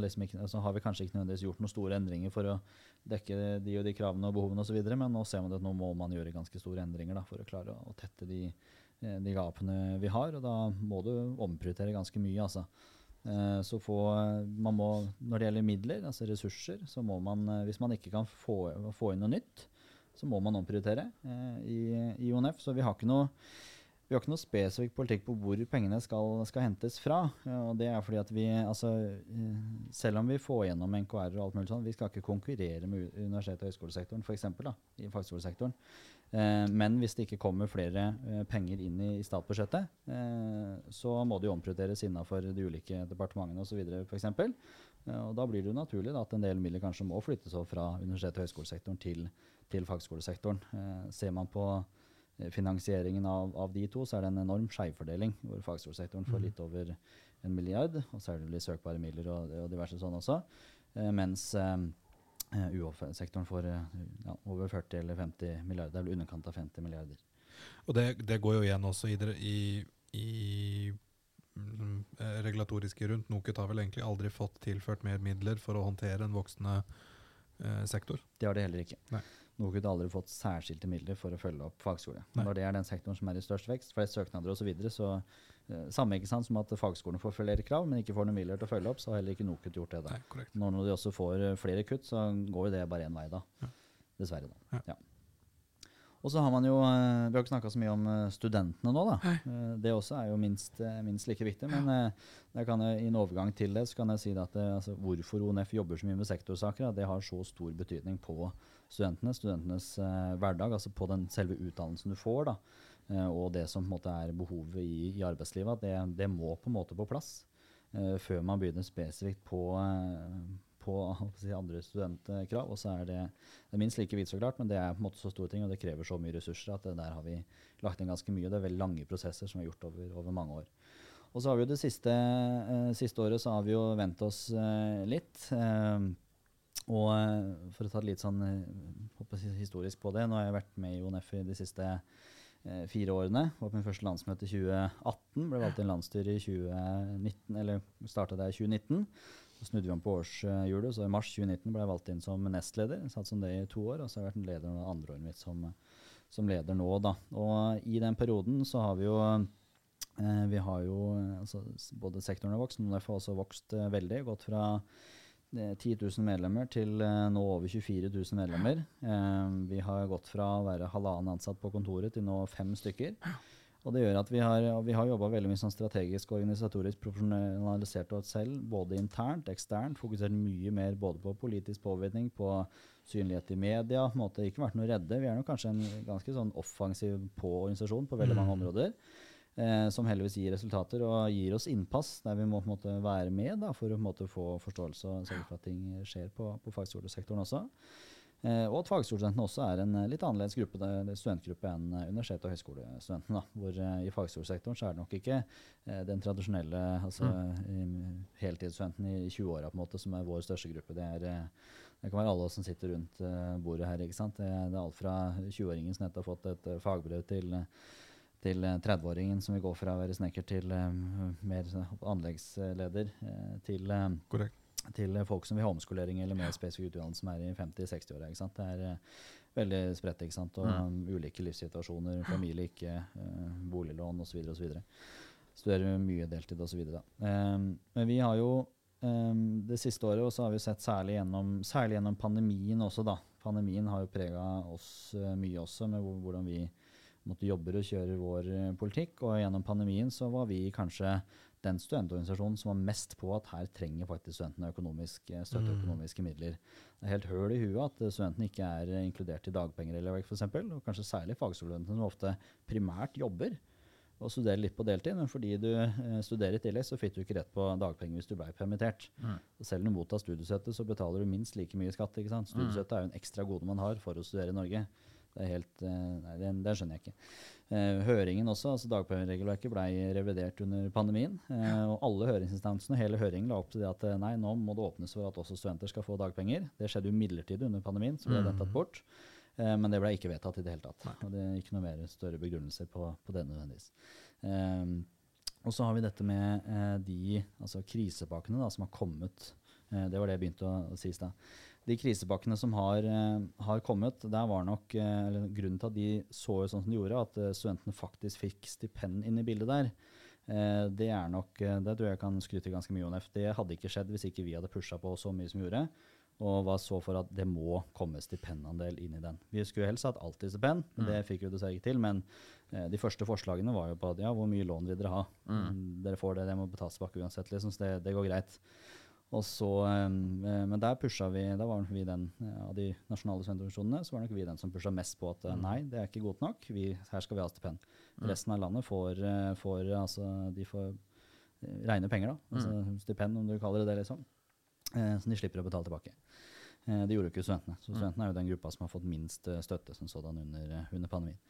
Speaker 3: liksom ikke, så har vi kanskje ikke nødvendigvis gjort noen store endringer for å dekke de og de kravene og behovene osv., men nå ser man at nå må man gjøre ganske store endringer da, for å klare å, tette de, eh, de gapene vi har. Og da må du omprioritere ganske mye. altså. Eh, Så få, man må, når det gjelder midler, altså ressurser, så må man, eh, hvis man ikke kan få, få inn noe nytt, så må man omprioritere i, i ONF. Så vi har ikke noe, vi har ikke noe spesifikk politikk på hvor pengene skal, skal hentes fra. Og det er fordi at vi, altså, eh, selv om vi får gjennom NKR og alt mulig sånn, vi skal ikke konkurrere med universitets- og høyskolesektoren, for eksempel, da, i fagskolesektoren. Eh, men hvis det ikke kommer flere eh, penger inn i, i statsbudsjettet, eh, så må det jo omprioriteres innenfor de ulike departementene osv. f.eks. Og da blir det jo naturlig da, at en del midler kanskje må flyttes over fra universitets- og høyskolesektoren til, til fagskolesektoren. Eh, ser man på finansieringen av, av de to, så er det en enorm skjevfordeling, hvor fagskolesektoren får
Speaker 2: Mhm.
Speaker 3: litt over en milliard, og så er det søkbare midler og, og diverse sånn også. Eh, mens eh, eh, UH-sektoren får eh, ja, over 40 eller 50 milliarder, det er vel underkant av 50 milliarder.
Speaker 2: Og det, det går jo igjen også i, i, i mm, eh, regulatoriske rundt. NOKUT har vel egentlig aldri fått tilført mer midler for å håndtere en voksende eh, sektor.
Speaker 3: Det har de heller ikke.
Speaker 2: Nei.
Speaker 3: NOKUT har aldri fått særskilte midler for å følge opp fagskole.
Speaker 2: Nei.
Speaker 3: Når det er den sektoren som er i størst vekst, flest søknader osv., så, videre, så eh, samme ikke sant, som at fagskolene får flere krav, men ikke får noen midler til å følge opp, så har heller ikke NOKUT gjort det. da.
Speaker 2: Nei.
Speaker 3: Når når de også får eh, flere kutt, så går jo det bare én vei, da.
Speaker 2: Ja.
Speaker 3: Dessverre, da.
Speaker 2: Ja.
Speaker 3: Ja. Og så har man jo eh, Vi har ikke snakka så mye om studentene nå, da. Eh, Det også er jo minst, minst like viktig. Men kan jeg, i en overgang til det så kan jeg si at altså, hvorfor ONF jobber så mye med sektorsaker, det har så stor betydning på studentene, studentenes eh, hverdag, altså på den selve utdannelsen du får, da, eh, og det som på en måte er behovet i, i arbeidslivet, det, det må på en måte på plass eh, før man begynner spesifikt på, på [LAUGHS] si, andre studentkrav. Og så er det, det er minst like vidt, så klart, men det er på en måte så store ting, og det krever så mye ressurser at der har vi lagt inn ganske mye. Det er veldig lange prosesser som vi har gjort over, over mange år. Og så har vi jo det siste, eh, siste året så har vi jo vent oss eh, litt. eh, og eh, for å ta litt sånn eh, jeg historisk på det, nå har jeg vært med i ONF i de siste eh, fire årene. Var på min første landsmøte i 2018, ble valgt inn landsstyret i 2019, eller starta der i 2019. Så snudde vi om på årshjulet, så i mars 2019 ble jeg valgt inn som nestleder. Satt som det i to år, og så har jeg vært en leder det andre året mitt som, som leder nå. Da. Og i den perioden så har vi jo eh, vi har jo eh, altså, både sektoren har vokst, men ONF har også vokst eh, veldig. Gått fra eh, 10 000 medlemmer til eh, nå over 24 000 medlemmer. Eh, vi har gått fra å være halvannen ansatt på kontoret til nå fem stykker. Og det gjør at vi har, vi har jobba veldig mye sånn strategisk og organisatorisk profesjonalisert oss selv, både internt, eksternt. Fokusert mye mer både på politisk påvirkning, på synlighet i media. på en måte Ikke vært noe redde. Vi er nok kanskje en ganske sånn offensiv på organisasjon på veldig mange områder. Eh, som heldigvis gir resultater og gir oss innpass der vi må på en måte være med da, for å på en måte få forståelse og sørge for at ting skjer på, på fagskolesektoren også. Eh, og at fagskolestudentene også er en eh, litt annerledes gruppe, studentgruppe enn eh, universitet- og høyskolestudentene. Hvor eh, i fagskolesektoren så er det nok ikke eh, den tradisjonelle altså, mm. heltidsstudenten i 20-åra på en måte som er vår største gruppe. Det, er, eh, det kan være alle som sitter rundt eh, bordet her. ikke sant? Det, det er alt fra 20-åringen som nettopp har fått et eh, fagbrev til eh, til eh, 30-åringen som vil gå fra å være snekker til um, mer sånn anleggsleder, eh, til eh, til eh, folk som vil ha omskolering eller mer spesifikk utdannelse som er i 50-60-åra. Det er eh, veldig spredt, ikke sant? og um, ulike livssituasjoner, familie ikke, uh, boliglån osv. osv. Studerer mye deltid osv. Um, men vi har jo um, det siste året og så har vi sett særlig gjennom, særlig gjennom pandemien også, da. Pandemien har jo prega oss uh, mye også, med hvordan vi måtte jobber og kjører vår eh, politikk. Og gjennom pandemien så var vi kanskje den studentorganisasjonen som var mest på at her trenger faktisk studentene økonomisk eh, støtte,
Speaker 2: Mm.
Speaker 3: økonomiske midler. Det er helt høl i huet at eh, studentene ikke er inkludert i dagpengeregelverk f.eks., og kanskje særlig fagskolestudentene som ofte primært jobber og studerer litt på deltid, men fordi du eh, studerer i tillegg, så fikk du ikke rett på dagpenger hvis du ble permittert.
Speaker 1: Mm.
Speaker 3: Selv om du mottar studiestøtte, så betaler du minst like mye skatt. ikke sant? Studiestøtte er jo en ekstra gode man har for å studere i Norge. Det helt, eh, nei, det, det skjønner jeg ikke. Eh, høringen også, altså Dagpengeregelverket ble revidert under pandemien. Eh, og alle høringsinstansene hele høringen la opp til det at eh, nei, nå må det åpnes for at også studenter skal få dagpenger. Det skjedde jo midlertidig under pandemien, så ble det tatt bort. Eh, men det ble ikke vedtatt i det hele tatt. Og det er ikke noe mer større begrunnelser på, på det nødvendigvis. Eh, og så har vi dette med de altså krisepakkene da, som har kommet. Det var det jeg begynte å, å si i stad. De krisepakkene som har, eh, har kommet, der var nok eh, eller grunnen til at de så sånn som de gjorde, at eh, studentene faktisk fikk stipend inn i bildet der. Det er nok, det tror jeg kan skryte ganske mye om. Det hadde ikke skjedd hvis ikke vi hadde pusha på så mye som vi gjorde. Og var så for at det må komme stipendandel inn i den. Vi skulle helst hatt alltid stipend, men det fikk vi dessverre ikke til. Men de første forslagene var jo på at ja, hvor mye lån vil dere ha? Mm, Dere får det, det må betales tilbake uansett, liksom, så det, det går greit. Og så, eh, men der pusha vi, da var nok vi den eh, av de nasjonale studentorganisasjonene, så var nok vi den som pusha mest på at eh, nei, det er ikke godt nok, vi, her skal vi ha stipend. Resten av landet får, får altså, de får reine penger, da. Altså stipend, om du kaller det det, liksom. Eh, som de slipper å betale tilbake. Eh, det gjorde jo ikke studentene. Så studentene er jo den gruppa som har fått minst støtte som sådan under, under pandemien.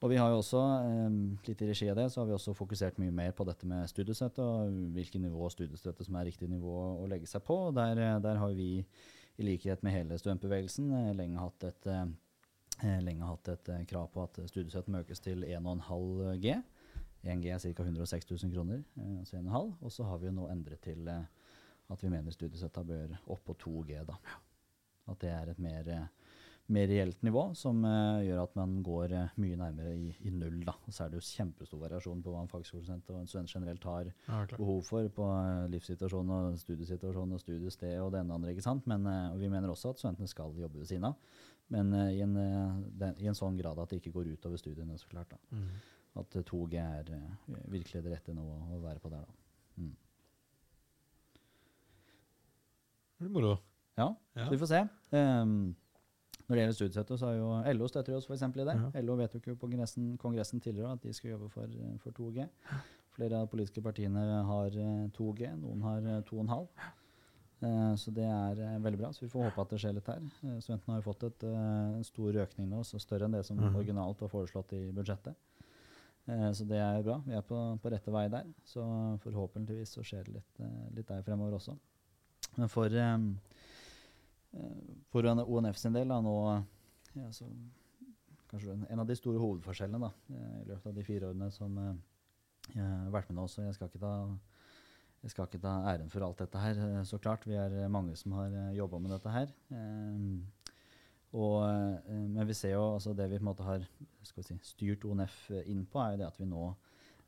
Speaker 3: Og vi har jo også, eh, litt i regi av det, så har vi også fokusert mye mer på dette med studiestøtte, og hvilket nivå studiestøtte som er riktig nivå å legge seg på. Og Der, eh, der har vi, i likhet med hele studentbevegelsen, eh, lenge hatt et, lenge hatt et krav på at studiestøtten økes til 1,5 G. 1 G er ca. 106 000 kroner, altså 1,5. Og så har vi jo nå endret til at vi mener studiestøtta bør opp på 2 G. da. At det er et mer, mer reelt nivå som uh, gjør at man går uh, mye nærmere i, i null. da. Og så er det jo kjempestor variasjon på hva en fagskolestudent og en student generelt har
Speaker 2: Ja,
Speaker 3: behov for på uh, livssituasjon og studiesituasjon og studiested og det ene og andre. ikke sant? Men eh, vi mener også at studentene skal jobbe ved siden av. Men eh, i, en, eh, den, i en sånn grad at det ikke går utover studiene, så klart. da.
Speaker 2: Mm.
Speaker 3: At eh, 2G er eh, virkelig det rette nå å være på der. da. Mm.
Speaker 2: Det blir moro.
Speaker 3: Ja,
Speaker 2: Ja.
Speaker 3: så vi får se. Ehm, når det gjelder studiestøtte, så har jo LO støtter oss f.eks. i det.
Speaker 2: Ja.
Speaker 3: LO vedtok jo på kongressen, kongressen tidligere at de skal jobbe for, eh, for 2G. Flere av de politiske partiene har eh, 2G, noen har eh, 2,5. Eh, så det er eh, veldig bra. Så vi får håpe at det skjer litt her. Eh, studentene har jo fått et, eh, en stor økning nå, så større enn det som
Speaker 2: mm.
Speaker 3: originalt var foreslått i budsjettet. Eh, så det er bra. Vi er på, på rette vei der. Så forhåpentligvis så skjer det litt, eh, litt der fremover også. Men for eh, for ONF sin del da, nå ja, så, Kanskje en- av de store hovedforskjellene da, eh, i løpet av de fire årene som eh, jeg har vært med nå. også. jeg skal ikke ta, jeg skal ikke ta æren for alt dette her, eh, så klart. Vi er eh, mange som har jobba med dette her. Og, eh, men vi ser jo altså det vi på en måte har si, styrt ONF inn på, er jo det at vi nå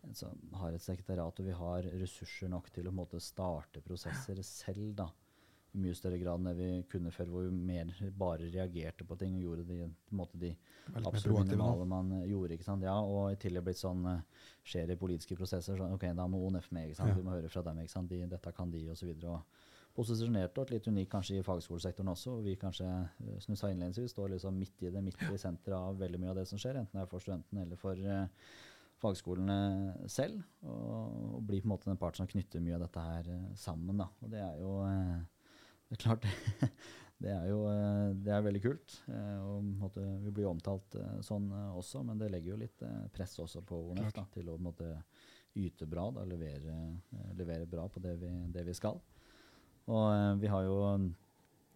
Speaker 3: altså, har et sekretariat og vi har ressurser nok til å på en måte starte prosesser selv. da, I mye større grad enn det vi kunne før, hvor vi mer bare reagerte på ting og gjorde de, måte de absolutt minimale man eh, gjorde. ikke sant? Ja, Og i tillegg blitt sånn skjer skjer i politiske prosesser. sånn, ok, Da må ONF med. ikke sant?
Speaker 2: Ja.
Speaker 3: Vi må høre fra dem. ikke sant? De, dette kan de, osv. Posisjonerte og litt unikt kanskje i fagskolesektoren også. og Vi kanskje, eh, som du sa innledningsvis, står liksom midt i det, midt i senteret av veldig mye av det som skjer. Enten det er for studentene eller for eh, fagskolene selv. Og, og blir på en måte den part som knytter mye av dette her eh, sammen. da. Og det er jo eh, det er klart [LAUGHS] det er jo eh, det er veldig kult. eh, og Vi blir omtalt eh, sånn også, men det legger jo litt press også på ONF til å måtte, yte bra, da, levere, levere bra på det vi, det vi skal. Og vi har jo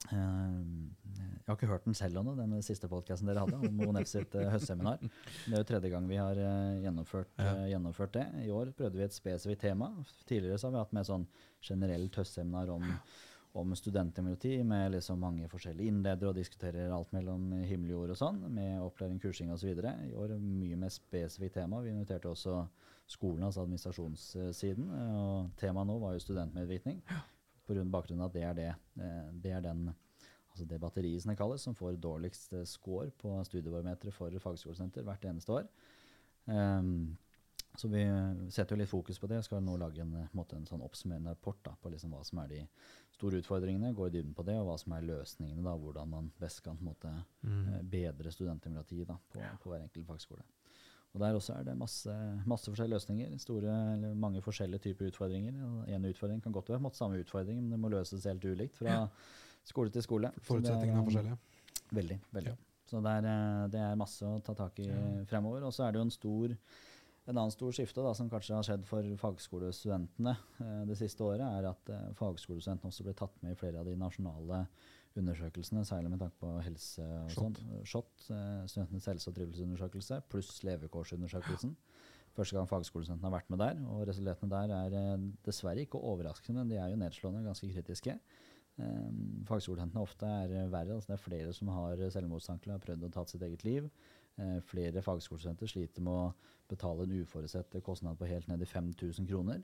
Speaker 3: Jeg har ikke hørt den selv ennå, den siste podkasten dere hadde om ONF sitt høstseminar. Det er jo tredje gang vi har gjennomført,
Speaker 2: Ja.
Speaker 3: gjennomført det. I år prøvde vi et spesifikt tema. Tidligere så har vi hatt med sånn generelt høstseminar om, om studentdemokrati med liksom mange forskjellige innledere og diskuterer alt mellom himmel og jord og sånn, med opplæring, kursing osv. I år mye mer spesifikt tema. Vi inviterte også skolen, altså administrasjonssiden. Og temaet nå var jo studentmedvirkning. På grunn av bakgrunnen av at det er det, eh, det er den altså det batteriet som det kalles, som får dårligst eh, score på studiebarometeret for fagskolesenter hvert eneste år. Ehm, Så vi setter jo litt fokus på det. Skal nå lage en, eh, en, måte, en sånn oppsummerende rapport da, på liksom hva som er de store utfordringene, gå i dybden på det, og hva som er løsningene. da, Hvordan man best kan måte, mm. bedre studentdemokratiet på, på, på hver enkelt fagskole. Og Der også er det masse, masse forskjellige løsninger. store, eller Mange forskjellige typer utfordringer. En utfordring kan godt være måtte, samme utfordring, men det må løses helt ulikt fra skole til skole.
Speaker 2: Forutsetningene er forskjellige.
Speaker 3: Veldig. veldig.
Speaker 2: Ja.
Speaker 3: Så det er, eh, det er masse å ta tak i fremover. Og så er det jo en stor en annen stor skifte da, som kanskje har skjedd for fagskolestudentene eh, det siste året, er at eh, fagskolestudentene også blir tatt med i flere av de nasjonale undersøkelsene, særlig med tanke på helse og sånn. SHoT, eh, Studentenes helse- og trivelsundersøkelse, pluss levekårsundersøkelsen. Første gang fagskolestudentene har vært med der, og resultatene der er eh, dessverre ikke overraskende, men de er jo nedslående og ganske kritiske. Um, Fagskolestudentene ofte er eh, verre. altså Det er flere som har selvmordstanker og har prøvd å ta sitt eget liv. Eh, flere fagskolestudenter sliter med å betale en uforutsett kostnad på helt ned i 5000 kroner.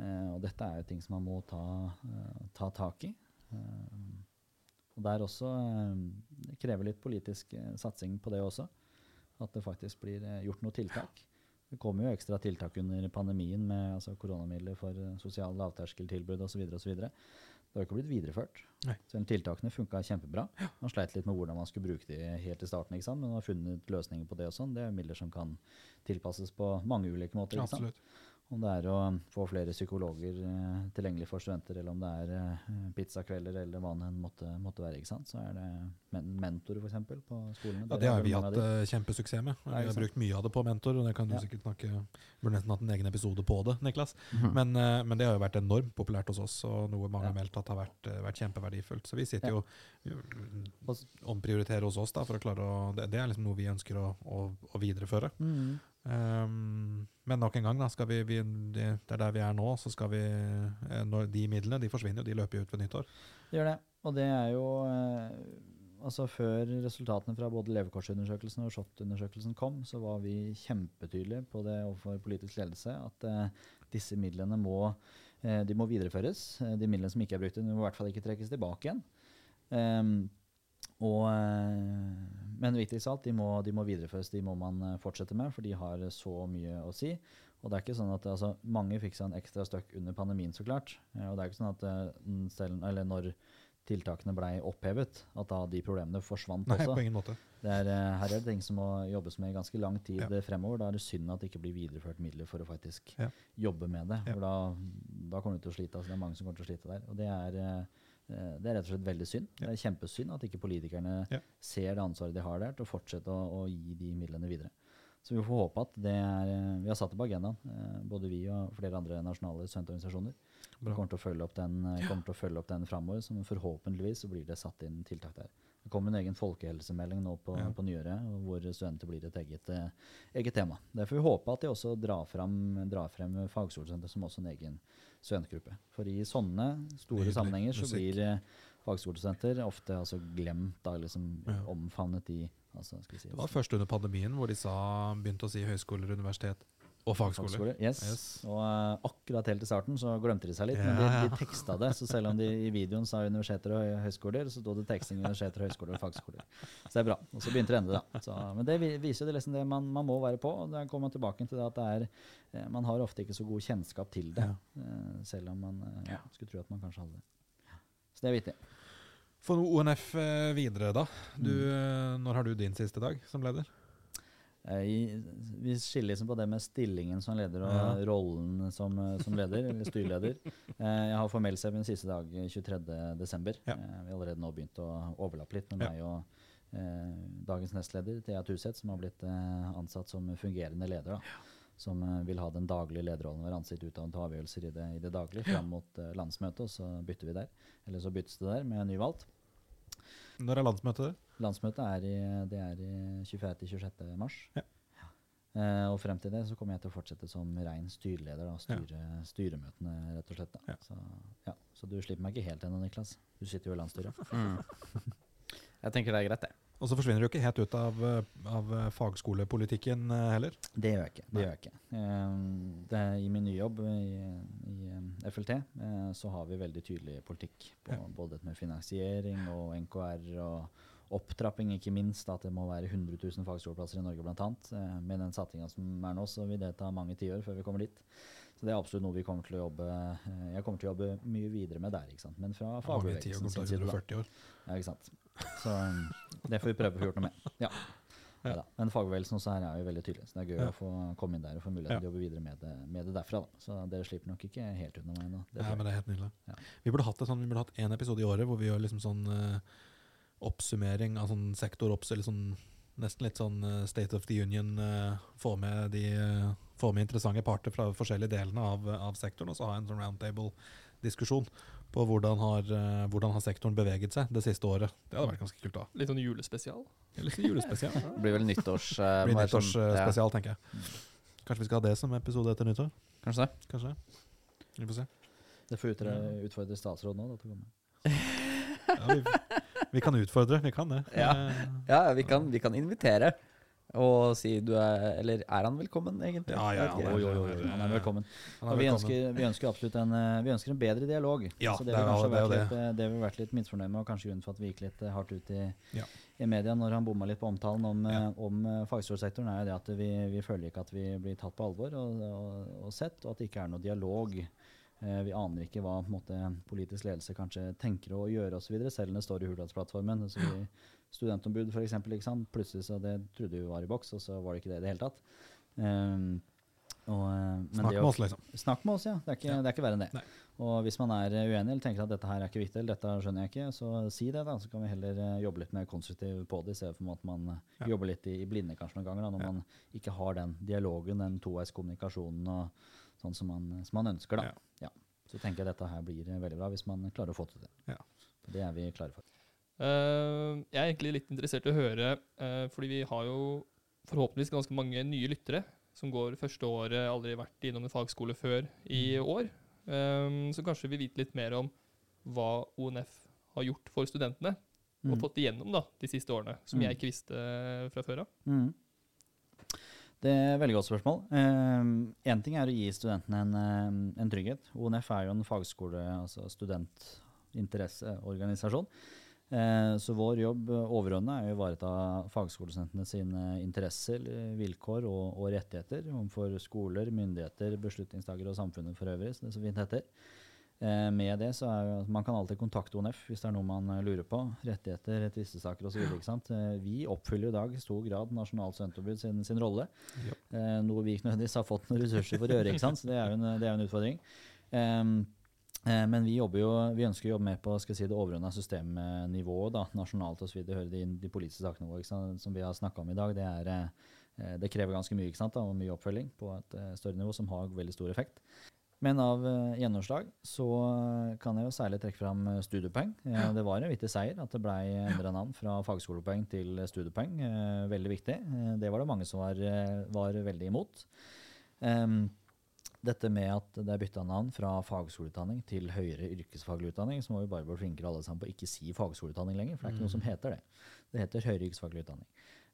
Speaker 3: Eh, og dette er jo ting som man må ta, eh, ta tak i. Og det er også det krever litt politisk satsing på det også. At det faktisk blir gjort noe tiltak. Det kommer jo ekstra tiltak under pandemien med altså, koronamidler for sosiale lavterskeltilbud osv. Det har jo ikke blitt videreført.
Speaker 2: Nei.
Speaker 3: Selv om tiltakene funka kjempebra. Man sleit litt med hvordan man skulle bruke de helt i starten, ikke sant? men man har funnet løsninger på det og sånn. Det er midler som kan tilpasses på mange ulike måter. Ikke sant?
Speaker 2: Absolutt.
Speaker 3: Om det er å få flere psykologer eh, tilgjengelig for studenter, eller om det er eh, pizzakvelder, eller hva det måtte, måtte være. ikke sant? Så er det men mentorer, f.eks., på skolene.
Speaker 2: Ja, det har vi hatt eh, kjempesuksess med. Vi har brukt mye av det på mentor, og det kan du
Speaker 3: Ja.
Speaker 2: sikkert snakke Burde nesten hatt en egen episode på det, Niklas.
Speaker 3: Mhm.
Speaker 2: Men, eh, men det har jo vært enormt populært hos oss, og noe mange
Speaker 3: Ja.
Speaker 2: har meldt at har vært, vært kjempeverdifullt. Så vi sitter
Speaker 3: Ja.
Speaker 2: jo omprioriterer hos oss da, for å klare å Det, det er liksom noe vi ønsker å, å, å videreføre.
Speaker 3: Mhm.
Speaker 2: Um, men nok en gang, da, vi, vi, det, er der vi er nå. så skal vi, eh, De midlene de forsvinner jo, de løper jo ut ved nyttår.
Speaker 3: Det gjør det. Og det er jo eh, Altså Før resultatene fra både levekårsundersøkelsen og SHoT-undersøkelsen kom, så var vi kjempetydelige på det overfor politisk ledelse at eh, disse midlene må, eh, de må videreføres. Eh, de midlene som ikke er brukt, må i hvert fall ikke trekkes tilbake igjen. Ehm, og, eh, men viktigst av alt, de må, de må videreføres. De må man eh, fortsette med, for de har så mye å si. Og det er ikke sånn at altså, Mange fikk seg en ekstra støkk under pandemien, så klart. Eh, og det er ikke sånn at eh, selv, eller når tiltakene blei opphevet, at da de problemene forsvant
Speaker 2: Nei,
Speaker 3: også.
Speaker 2: på ingen måte.
Speaker 3: Det er, eh, her er det ting som må jobbes med i ganske lang tid
Speaker 2: Ja.
Speaker 3: eh, fremover. Da er det synd at det ikke blir videreført midler for å faktisk
Speaker 2: Ja.
Speaker 3: jobbe med det.
Speaker 2: Ja.
Speaker 3: For da, da kommer du til å slite. Altså, det er mange som kommer til å slite der. Og det er, eh, eh, det er rett og slett veldig synd.
Speaker 2: Ja.
Speaker 3: Det er kjempesynd at ikke politikerne
Speaker 2: Ja.
Speaker 3: ser det ansvaret de har der, til å fortsette å, å gi de midlene videre. Så vi får håpe at det er eh, Vi har satt det på agendaen, eh, både vi og flere andre nasjonale studentorganisasjoner. Vi kommer til å følge opp den, eh, kommer følge opp den framover, så forhåpentligvis så blir det satt inn tiltak der. Det kommer en egen folkehelsemelding nå på,
Speaker 2: Ja.
Speaker 3: på nyåret, hvor studenter blir et eget, eh, eget tema. Der får vi håpe at de også drar frem, drar frem fagskolesenter som også en egen studentgruppe. For i sånne store
Speaker 2: Nydelig
Speaker 3: sammenhenger så
Speaker 2: musikk.
Speaker 3: blir eh, fagskolesenter ofte altså glemt, da, liksom
Speaker 2: Ja.
Speaker 3: omfavnet i altså, si,
Speaker 2: Det var først under pandemien hvor de sa, begynte å si høyskoler, og universitet og fagskoler.
Speaker 3: fagskole Yes.
Speaker 2: Yes.
Speaker 3: Og uh, akkurat helt i starten så glemte de seg litt, men de, de teksta det. Så selv om de i videoen sa universiteter og høyskoler, så sto det teksting universiteter, høyskoler og fagskoler. Så det er bra. Og så begynte det å ende, da. Så, men det viser jo det, liksom det man, man må være på. Og der kommer man tilbake til det at det er eh, Man har ofte ikke så god kjennskap til det,
Speaker 2: Ja.
Speaker 3: eh, selv om man ja, skulle tro at man kanskje hadde det. Så det er viktig.
Speaker 2: For ONF videre, da. Du,
Speaker 3: Mm.
Speaker 2: når har du din siste dag som leder?
Speaker 3: Eh, I, vi skiller liksom på det med stillingen som leder og
Speaker 2: Ja.
Speaker 3: rollen som, eh, som leder, eller styreleder. [LAUGHS] Eh, jeg har formell seg min siste dag eh, 23.12.
Speaker 2: Ja.
Speaker 3: Eh, vi har allerede nå begynt å overlappe litt med
Speaker 2: Ja.
Speaker 3: meg og eh, dagens nestleder, Thea Tuseth, som har blitt eh, ansatt som fungerende leder. da. Som eh, vil ha den daglige lederrollen, være ansikt utad ta avgjørelser i det, i det daglige fram mot eh, landsmøtet, og så bytter vi der. Eller så byttes det der med nyvalgt.
Speaker 2: Når er landsmøtet?
Speaker 3: Landsmøtet er i, det er i 24.-26. mars.
Speaker 2: Ja.
Speaker 3: Eh, og frem til det så kommer jeg til å fortsette som rein styreleder. Da, styre styremøtene, rett og slett. Da.
Speaker 2: Ja.
Speaker 3: Så, ja. så du slipper meg ikke helt ennå, Niklas. Du sitter jo i landsstyret.
Speaker 1: Jeg tenker det er greit, det.
Speaker 2: Og så forsvinner du ikke helt ut av, eh, av eh, fagskolepolitikken eh, heller.
Speaker 3: Det gjør jeg ikke. Det gjør jeg ikke. Det I min nye jobb i, i FLT så har vi veldig tydelig politikk på
Speaker 2: Ja.
Speaker 3: både med finansiering og NKR og, opptrapping, ikke minst. At det må være 100 000 fagskoleplasser i Norge. Eh, med den satsinga som er nå, så vil det ta mange tiår før vi kommer dit. Så det er absolutt noe vi kommer til å jobbe Jeg kommer til å jobbe mye videre med der. ikke sant? Men fra fagbevegelsen sin side, da.
Speaker 2: 140 år.
Speaker 3: Ja, ikke sant. Så um, det får vi prøve å få gjort noe med. Ja.
Speaker 2: Ja.
Speaker 3: Men fagbevegelsen også her er jo veldig tydelig, så det er gøy
Speaker 2: Ja.
Speaker 3: å få komme inn der og få mulighet til å jobbe videre med det, med det derfra. Da. Så dere slipper nok ikke helt unna meg ennå.
Speaker 2: Ja, men det er helt nydelig.
Speaker 3: Ja.
Speaker 2: Vi burde hatt det sånn, vi burde hatt en episode i året hvor vi gjør liksom sånn uh, oppsummering av sånn sektoropps, eller sånn nesten litt sånn uh, State of the Union. Uh, få med de uh, få med interessante parter fra forskjellige delene av, av sektoren, og så ha en sånn roundtable-diskusjon på hvordan har, eh, hvordan har sektoren beveget seg det siste året. Det hadde vært ganske kult da.
Speaker 4: Litt sånn julespesial.
Speaker 2: Eller så julespesial. [LAUGHS]
Speaker 1: Det blir vel nyttårs...
Speaker 2: Uh, blir
Speaker 1: nyttårsspesial, sånn- ja,
Speaker 2: nyttårsspesial, tenker jeg. Kanskje vi skal ha det som episode etter nyttår?
Speaker 1: Kanskje det.
Speaker 2: Kanskje? Vi får se.
Speaker 3: Det får utre- utfordre statsråden. Da, til å komme.
Speaker 2: Ja, vi, vi kan utfordre, vi kan det.
Speaker 1: Ja.
Speaker 2: Eh,
Speaker 1: Ja, vi kan, vi kan invitere og si du er Eller er han velkommen, egentlig?
Speaker 2: Ja, ja,
Speaker 1: ja, jo,
Speaker 2: jo, er-
Speaker 3: oi, han er velkommen.
Speaker 2: han er
Speaker 3: Og vi
Speaker 2: velkommen.
Speaker 3: ønsker, vi ønsker absolutt en, eh, vi ønsker en bedre dialog.
Speaker 2: Ja,
Speaker 3: så
Speaker 2: det
Speaker 3: det,
Speaker 2: er
Speaker 3: vi kanskje
Speaker 2: jo- det
Speaker 3: litt, eh, det vi har vært litt misfornøyd med, og kanskje grunnen for at vi gikk litt eh, hardt ut i,
Speaker 2: Ja.
Speaker 3: i media når han bomma litt på omtalen om, eh,
Speaker 2: Ja.
Speaker 3: om eh, fagskolesektoren, er jo det at vi, vi føler ikke at vi blir tatt på alvor og, og, og sett, og at det ikke er noe dialog. Eh, vi aner ikke hva på en måte, politisk ledelse kanskje tenker å gjøre osv., selv om det står i Hurdalsplattformen. Så vi, studentombud f.eks. Plutselig så det trodde vi var i boks, og så var det ikke det i det hele tatt. Um, og, eh, men
Speaker 2: Snakk med oss, liksom.
Speaker 3: Snakk med oss, ja. Det er ikke,
Speaker 2: Ja.
Speaker 3: det er ikke verre enn det.
Speaker 2: Nei.
Speaker 3: Og hvis man er eh, uenig eller tenker at dette her er ikke viktig, eller dette skjønner jeg ikke, så si det, da. Så kan vi heller eh, jobbe litt mer konstruktivt på det, i stedet for at man
Speaker 2: Ja.
Speaker 3: jobber litt i, i blinde kanskje noen ganger, da, når
Speaker 2: Ja.
Speaker 3: man ikke har den dialogen, den toveiskommunikasjonen og sånn som man, som man ønsker, da. Så tenker jeg dette her blir veldig bra, hvis man klarer å få til det.
Speaker 2: Ja.
Speaker 3: Det er vi klare for.
Speaker 4: Eh, jeg er egentlig litt interessert i å høre, eh, fordi vi har jo forhåpentligvis ganske mange nye lyttere som går første året, aldri vært innom en fagskole før i år. Eh, så kanskje vi vet litt mer om hva ONF har gjort for studentene, og
Speaker 3: Mm.
Speaker 4: fått igjennom da, de siste årene, som
Speaker 3: Mm.
Speaker 4: jeg ikke visste fra før av.
Speaker 3: Mm. Det er et veldig godt spørsmål. Én ting er å gi studentene en, en trygghet. ONF er jo en fagskole, altså studentinteresseorganisasjon. Eh, så vår jobb eh, overordnet er å ivareta fagskolestudentene sine interesser, vilkår og, og rettigheter overfor skoler, myndigheter, beslutningstakere og samfunnet for øvrig, som det så fint heter. Eh, med det så er Man kan alltid kontakte ONF hvis det er noe man lurer på. Rettigheter, tvistesaker osv. Vi oppfyller i dag i stor grad Nasjonalt studentombud sin, sin rolle.
Speaker 2: Ja.
Speaker 3: Eh, noe vi ikke nødvendigvis har fått noen ressurser for å gjøre. ikke sant? Så det er jo en, det er en utfordring. Eh, men vi, jo, vi ønsker å jobbe mer på si, det overordna systemnivået, da, nasjonalt osv. Høre de, de politiske sakene våre som vi har snakka om i dag. Det, er, eh, det krever ganske mye ikke sant, da, og mye oppfølging på et eh, større nivå, som har veldig stor effekt. Men av gjennomslag så kan jeg jo særlig trekke fram studiepoeng. Det var en viktig seier at det blei endra navn fra fagskolepoeng til studiepoeng. Veldig viktig. Det var det mange som var, var veldig imot. Em, dette med at det er bytta navn fra fagskoleutdanning til høyere yrkesfaglig utdanning, så må vi bare bli flinkere alle sammen på å ikke si fagskoleutdanning lenger, for det er ikke noe som heter det. Det heter høyere yrkesfaglig utdanning.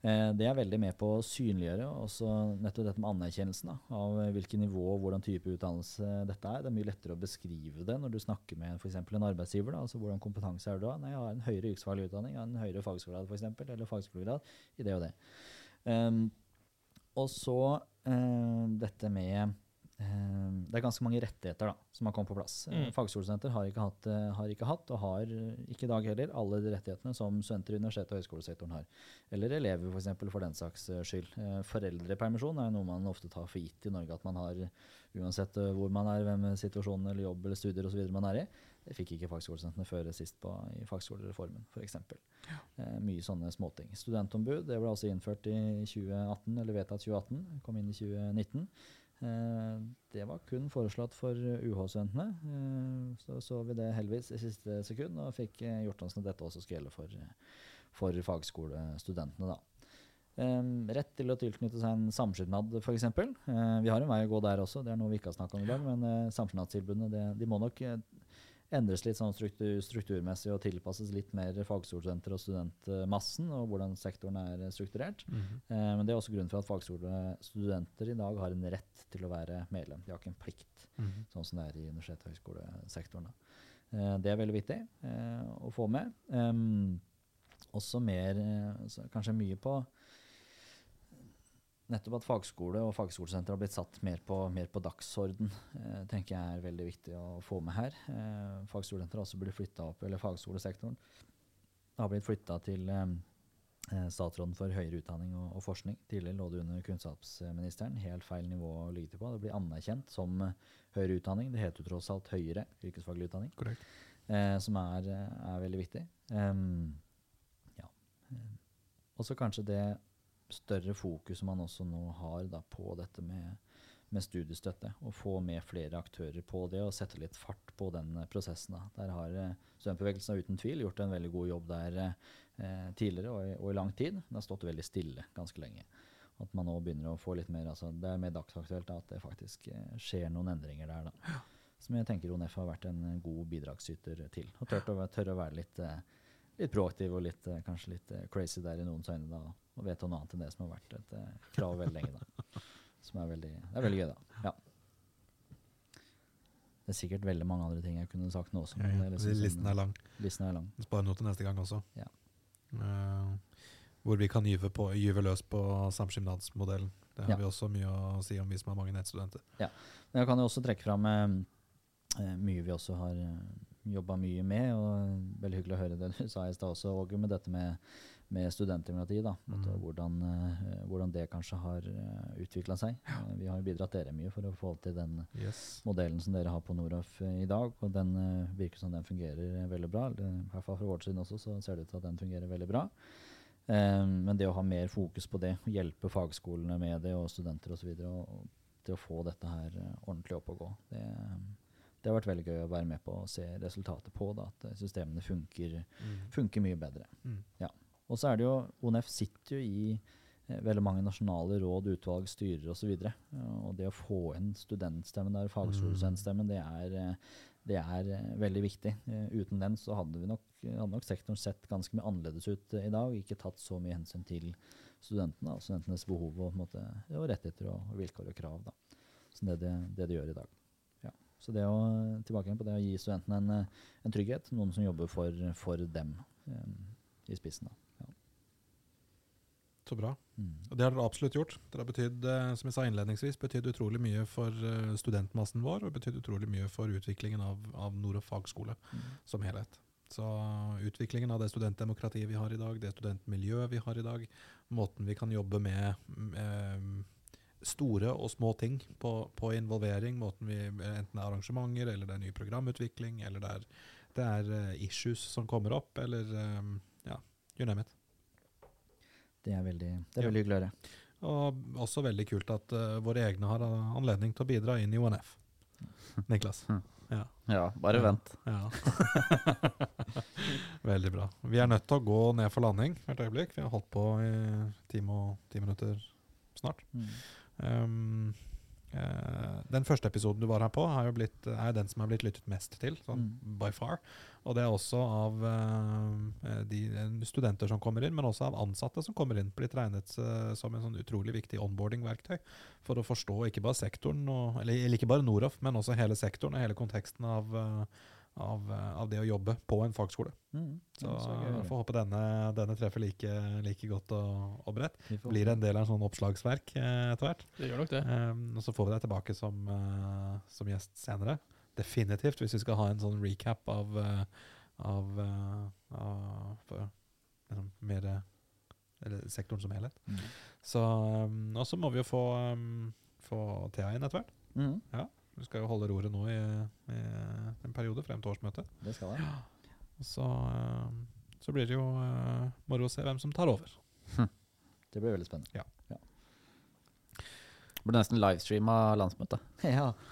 Speaker 3: Eh, det er veldig med på å synliggjøre også nettopp dette med anerkjennelsen da, av eh, hvilket nivå og hvordan type utdannelse dette er. Det er mye lettere å beskrive det når du snakker med f.eks. en arbeidsgiver. Da, altså Hvordan kompetanse er du da? Nei, jeg har en høyere yrkesfaglig utdanning, jeg har en høyere fagskolegrad f.eks., eller fagskolegrad i det og det. Um, og så eh, dette med Det er ganske mange rettigheter da, som har kommet på plass. Eh,
Speaker 4: Mm.
Speaker 3: Fagskolestudenter har eh, har ikke hatt, og har eh, ikke i dag heller, alle de rettighetene som studenter i universitet- og høyskolesektoren har. Eller elever, f.eks., for, eksempel, for den saks eh, skyld. Eh, Foreldrepermisjon er noe man ofte tar for gitt i Norge, at man har uansett hvor man er, hvem situasjonen eller jobb eller studier osv. man er i. Det fikk ikke fagskolestudentene før sist på, i fagskolereformen, f.eks. Eh, mye sånne småting. Studentombud det ble også innført i 2018, eller vedtatt 2018. Kom inn i 2019. Eh, det var kun foreslått for UH-studentene. Eh, så så vi det heldigvis i siste sekund, og fikk eh, gjort sånn at dette også skulle gjelde for, for fagskolestudentene. da. Um, rett til å tilknytte seg en samskipnad, f.eks. Vi har en vei å gå der også, det er noe vi ikke har snakka om i dag. Men samskipnadstilbudene de må nok endres litt sånn struktur, strukturmessig og tilpasses litt mer fagskolestudenter og studentmassen, og hvordan sektoren er strukturert.
Speaker 2: Mhm.
Speaker 3: Eh, men det er også grunnen for at fagskolestudenter i dag har en rett til å være medlem. De har ikke en plikt,
Speaker 2: Mhm.
Speaker 3: sånn som det er i universitets- og høyskolesektoren. Eh, det er veldig viktig eh, å få med. Em, også mer eh, Kanskje mye på Nettopp at fagskole og fagskolesenter har blitt satt mer på, mer på dagsorden, eh, tenker jeg er veldig viktig å få med her. Eh, fagskolesenter har også blitt flytta opp, eller fagskolesektoren har blitt flytta til eh, eh, statsråden for høyere utdanning og, og, forskning. Tidligere lå det under kunnskapsministeren. Helt feil nivå å ligge til på. Det blir anerkjent som eh, høyere utdanning. Det heter jo tross alt høyere yrkesfaglig utdanning,
Speaker 2: Korrekt.
Speaker 3: eh, som er, er, veldig viktig. Um, ja. Også kanskje det større fokus man også nå har da, på dette med, med, studiestøtte. Og få med flere aktører på det og sette litt fart på den uh, prosessen. Da. Der har uh, studentbevegelsen uten tvil gjort en veldig god jobb der eh, tidligere og i, og i, lang tid. Det har stått veldig stille ganske lenge. At man nå begynner å få litt mer altså Det er mer dagsaktuelt at det faktisk skjer noen endringer der. da. Som jeg tenker ONF har vært en god bidragsyter til. Og tør å, tør å være litt litt proaktiv og litt, kanskje litt crazy der i noens øyne. da, og vedta noe annet enn det som har vært et uh, krav veldig lenge. da. Som er veldig, det er veldig gøy, da. Ja. Det er sikkert veldig mange andre ting jeg kunne sagt nå også.
Speaker 2: Ja, ja. Liksom listen
Speaker 3: sånn,
Speaker 2: er lang.
Speaker 3: Listen er lang.
Speaker 2: Spar noe til neste gang også.
Speaker 3: Ja.
Speaker 2: Uh, hvor vi kan gyve, på, gyve løs på samskipnadsmodellen. Det har
Speaker 3: Ja.
Speaker 2: vi også mye å si om, vi som har mange nettstudenter.
Speaker 3: Men jeg kan jo også trekke fram uh, mye vi også har uh, jobba mye med. og Veldig hyggelig å høre det du sa i stad også, Åge, med dette med, med studentdemokrati. da,
Speaker 2: Mm.
Speaker 3: hvordan, eh, hvordan det kanskje har uh, utvikla seg. Eh, vi har bidratt dere mye for å få til den
Speaker 2: Yes.
Speaker 3: modellen som dere har på Noroff eh, i dag. Og den eh, virker som den fungerer eh, veldig bra. I hvert fall fra vår side også så ser det ut til at den fungerer veldig bra. Eh, men det å ha mer fokus på det, og hjelpe fagskolene med det, og studenter osv., og, og til å få dette her eh, ordentlig opp og gå, det, det har vært veldig gøy å være med på å se resultatet på. Da, at eh, systemene funker,
Speaker 2: Mm.
Speaker 3: funker mye bedre.
Speaker 2: Mm.
Speaker 3: Og så er det jo ONF sitter jo i eh, veldig mange nasjonale råd, utvalg, styrer osv. Og, uh, og det å få inn studentstemmen der, fagskolestudentstemmen, det er, eh, det er eh, veldig viktig. Eh, uten den så hadde, nok, hadde nok sektoren sett ganske mye annerledes ut eh, i dag. Ikke tatt så mye hensyn til studentene og studentenes behov og, måte, og rettigheter og, og vilkår og krav. Da. Så det, det, det de gjør i dag. Ja. Så det å, tilbake igjen på det å gi studentene en, eh, en trygghet, noen som jobber for, for dem eh, i spissen. Da.
Speaker 2: Så bra.
Speaker 3: Mm.
Speaker 2: Og det har dere absolutt gjort. Dere har betydd, eh, som jeg sa innledningsvis, betydd utrolig mye for eh, studentmassen vår, og betydd utrolig mye for utviklingen av, av og fagskole
Speaker 3: Mm.
Speaker 2: som helhet. Så utviklingen av det studentdemokratiet vi har i dag, det studentmiljøet vi har i dag, måten vi kan jobbe med mm, eh, store og små ting på, på involvering, måten vi, enten det er arrangementer, eller det er ny programutvikling, eller det er, det er eh, issues som kommer opp, eller eh, ja, you name it.
Speaker 3: Det er veldig, det er
Speaker 2: Ja.
Speaker 3: veldig hyggelig å høre.
Speaker 2: Og også veldig kult at uh, våre egne har uh, anledning til å bidra inn i ONF. [LAUGHS] Niklas. Ja.
Speaker 1: Ja, bare vent.
Speaker 2: ja. [LAUGHS] veldig bra. Vi er nødt til å gå ned for landing hvert øyeblikk. Vi har holdt på i time og ti minutter snart.
Speaker 3: Mm.
Speaker 2: Um, eh, den første episoden du var her på, er jo blitt, er den som er blitt lyttet mest til, sånn
Speaker 3: Mm.
Speaker 2: by far. Og det er også av uh, de eh, studenter som kommer inn, men også av ansatte som kommer inn. Blitt regnet uh, som en sånn utrolig viktig onboarding-verktøy for å forstå ikke bare sektoren, og, eller, eller ikke bare Noroff, men også hele sektoren og hele konteksten av, eh, av, eh, av det å jobbe på en fagskole.
Speaker 3: Mm.
Speaker 2: Så
Speaker 3: Ja, så å
Speaker 2: jeg får håpe denne, denne treffer like, like godt og, og bredt.
Speaker 3: Vi
Speaker 2: Blir en del av en sånn oppslagsverk eh, etter hvert.
Speaker 4: Det gjør nok det.
Speaker 2: Um, og så får vi deg tilbake som, uh, som gjest senere. Definitivt, hvis vi skal ha en sånn recap av, eh, av, uh, av liksom, mer eh, eller sektoren som helhet.
Speaker 3: Mm.
Speaker 2: Så, um, og så må vi jo få, um, få Thea inn etter hvert.
Speaker 3: Mm.
Speaker 2: Vi skal jo holde roret nå i, i en periode frem til årsmøtet.
Speaker 3: Det skal jeg.
Speaker 2: Så, um, så blir det jo eh, moro å se hvem som tar over.
Speaker 3: Det blir veldig spennende.
Speaker 1: Det blir nesten livestreama landsmøtet. [LAUGHS]
Speaker 3: Ja. [LAUGHS]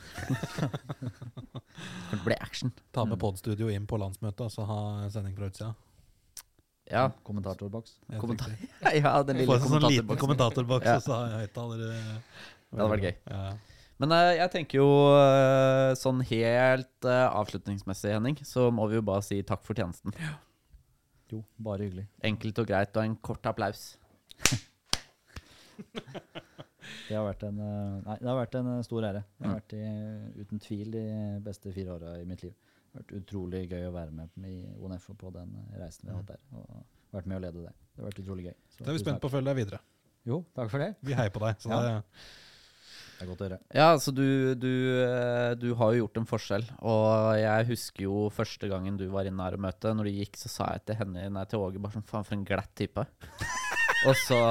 Speaker 1: Det blir action.
Speaker 2: Ta med
Speaker 3: Mm.
Speaker 2: podstudio inn på landsmøtet og så ha sending fra utsida.
Speaker 1: Ja.
Speaker 3: Kommentatorboks.
Speaker 2: Helt
Speaker 1: Kommentar- [LAUGHS] ja, den
Speaker 2: Få
Speaker 1: lille
Speaker 2: en sånn liten
Speaker 1: kommentatorboksen.
Speaker 2: kommentatorboks,
Speaker 1: Ja.
Speaker 2: og så har jeg høyttaler. eh,
Speaker 1: Det hadde vært gøy.
Speaker 2: Ja.
Speaker 1: Men eh, jeg tenker jo eh, sånn helt eh, avslutningsmessig, Henning, så må vi jo bare si takk for tjenesten.
Speaker 3: Jo, bare hyggelig.
Speaker 1: Enkelt og greit, og en kort applaus. [LAUGHS]
Speaker 3: Det har vært en, nei, det har vært en stor ære. Det har
Speaker 1: Mm.
Speaker 3: vært i, uten tvil de beste fire åra i mitt liv. Det har vært utrolig gøy å være med i ONF og på den reisen vi har hatt der. Og, vært med å lede det. Det har vært utrolig gøy. Så
Speaker 2: Det er vi spent på å følge deg videre.
Speaker 3: Jo, takk for det.
Speaker 2: Vi heier på deg. Så
Speaker 3: Ja.
Speaker 2: det,
Speaker 3: Det er godt å høre.
Speaker 1: Ja, altså du, du, eh, du har jo gjort en forskjell. Og jeg husker jo første gangen du var inne her og møte. Når du gikk, så sa jeg til henne, nei, til Åge bare sånn Faen, for en glatt type. [LAUGHS] og så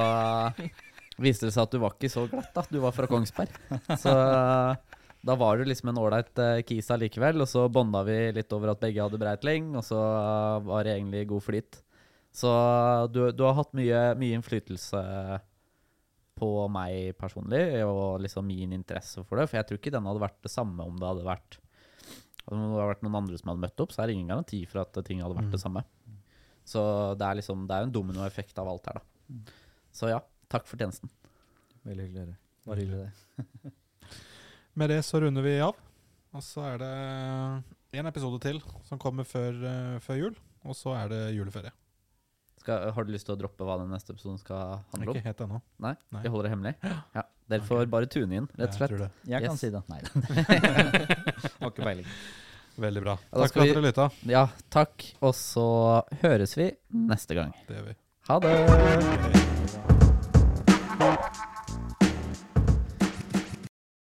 Speaker 1: viste det seg at du var ikke så glatt, da. Du var fra Kongsberg. Så da var du liksom en ålreit kis allikevel. Og så bonda vi litt over at begge hadde Breitling, og så eh, var det egentlig god flyt. Så du, du har hatt mye, mye innflytelse på meg personlig, og liksom min interesse for det. For jeg tror ikke den hadde vært det samme om det hadde vært Om det hadde vært noen andre som hadde møtt opp, så er det ingen garanti for at ting hadde vært det samme. Så det er liksom Det er en dominoeffekt av alt her, da. Så ja, takk for tjenesten.
Speaker 3: Veldig hyggelig å høre. Bare hyggelig det. [LAUGHS]
Speaker 2: med det så runder vi av. Og så er det en episode til som kommer før, eh, før jul. Og så er det juleferie.
Speaker 1: Skal, har du lyst til å droppe hva den neste episoden skal handle om?
Speaker 2: Ikke helt ennå.
Speaker 1: Nei?
Speaker 2: Nei.
Speaker 1: Vi holder det hemmelig? Ja. Dere får okay. bare tune inn, rett og slett.
Speaker 2: tror jeg
Speaker 3: Jeg kan si det. Nei da. [LAUGHS] Har ikke peiling.
Speaker 2: Veldig bra.
Speaker 1: Ja,
Speaker 2: Takk for at dere lytta.
Speaker 1: Ja, takk. Og så høres vi neste gang.
Speaker 2: Det gjør vi.
Speaker 1: Ha det!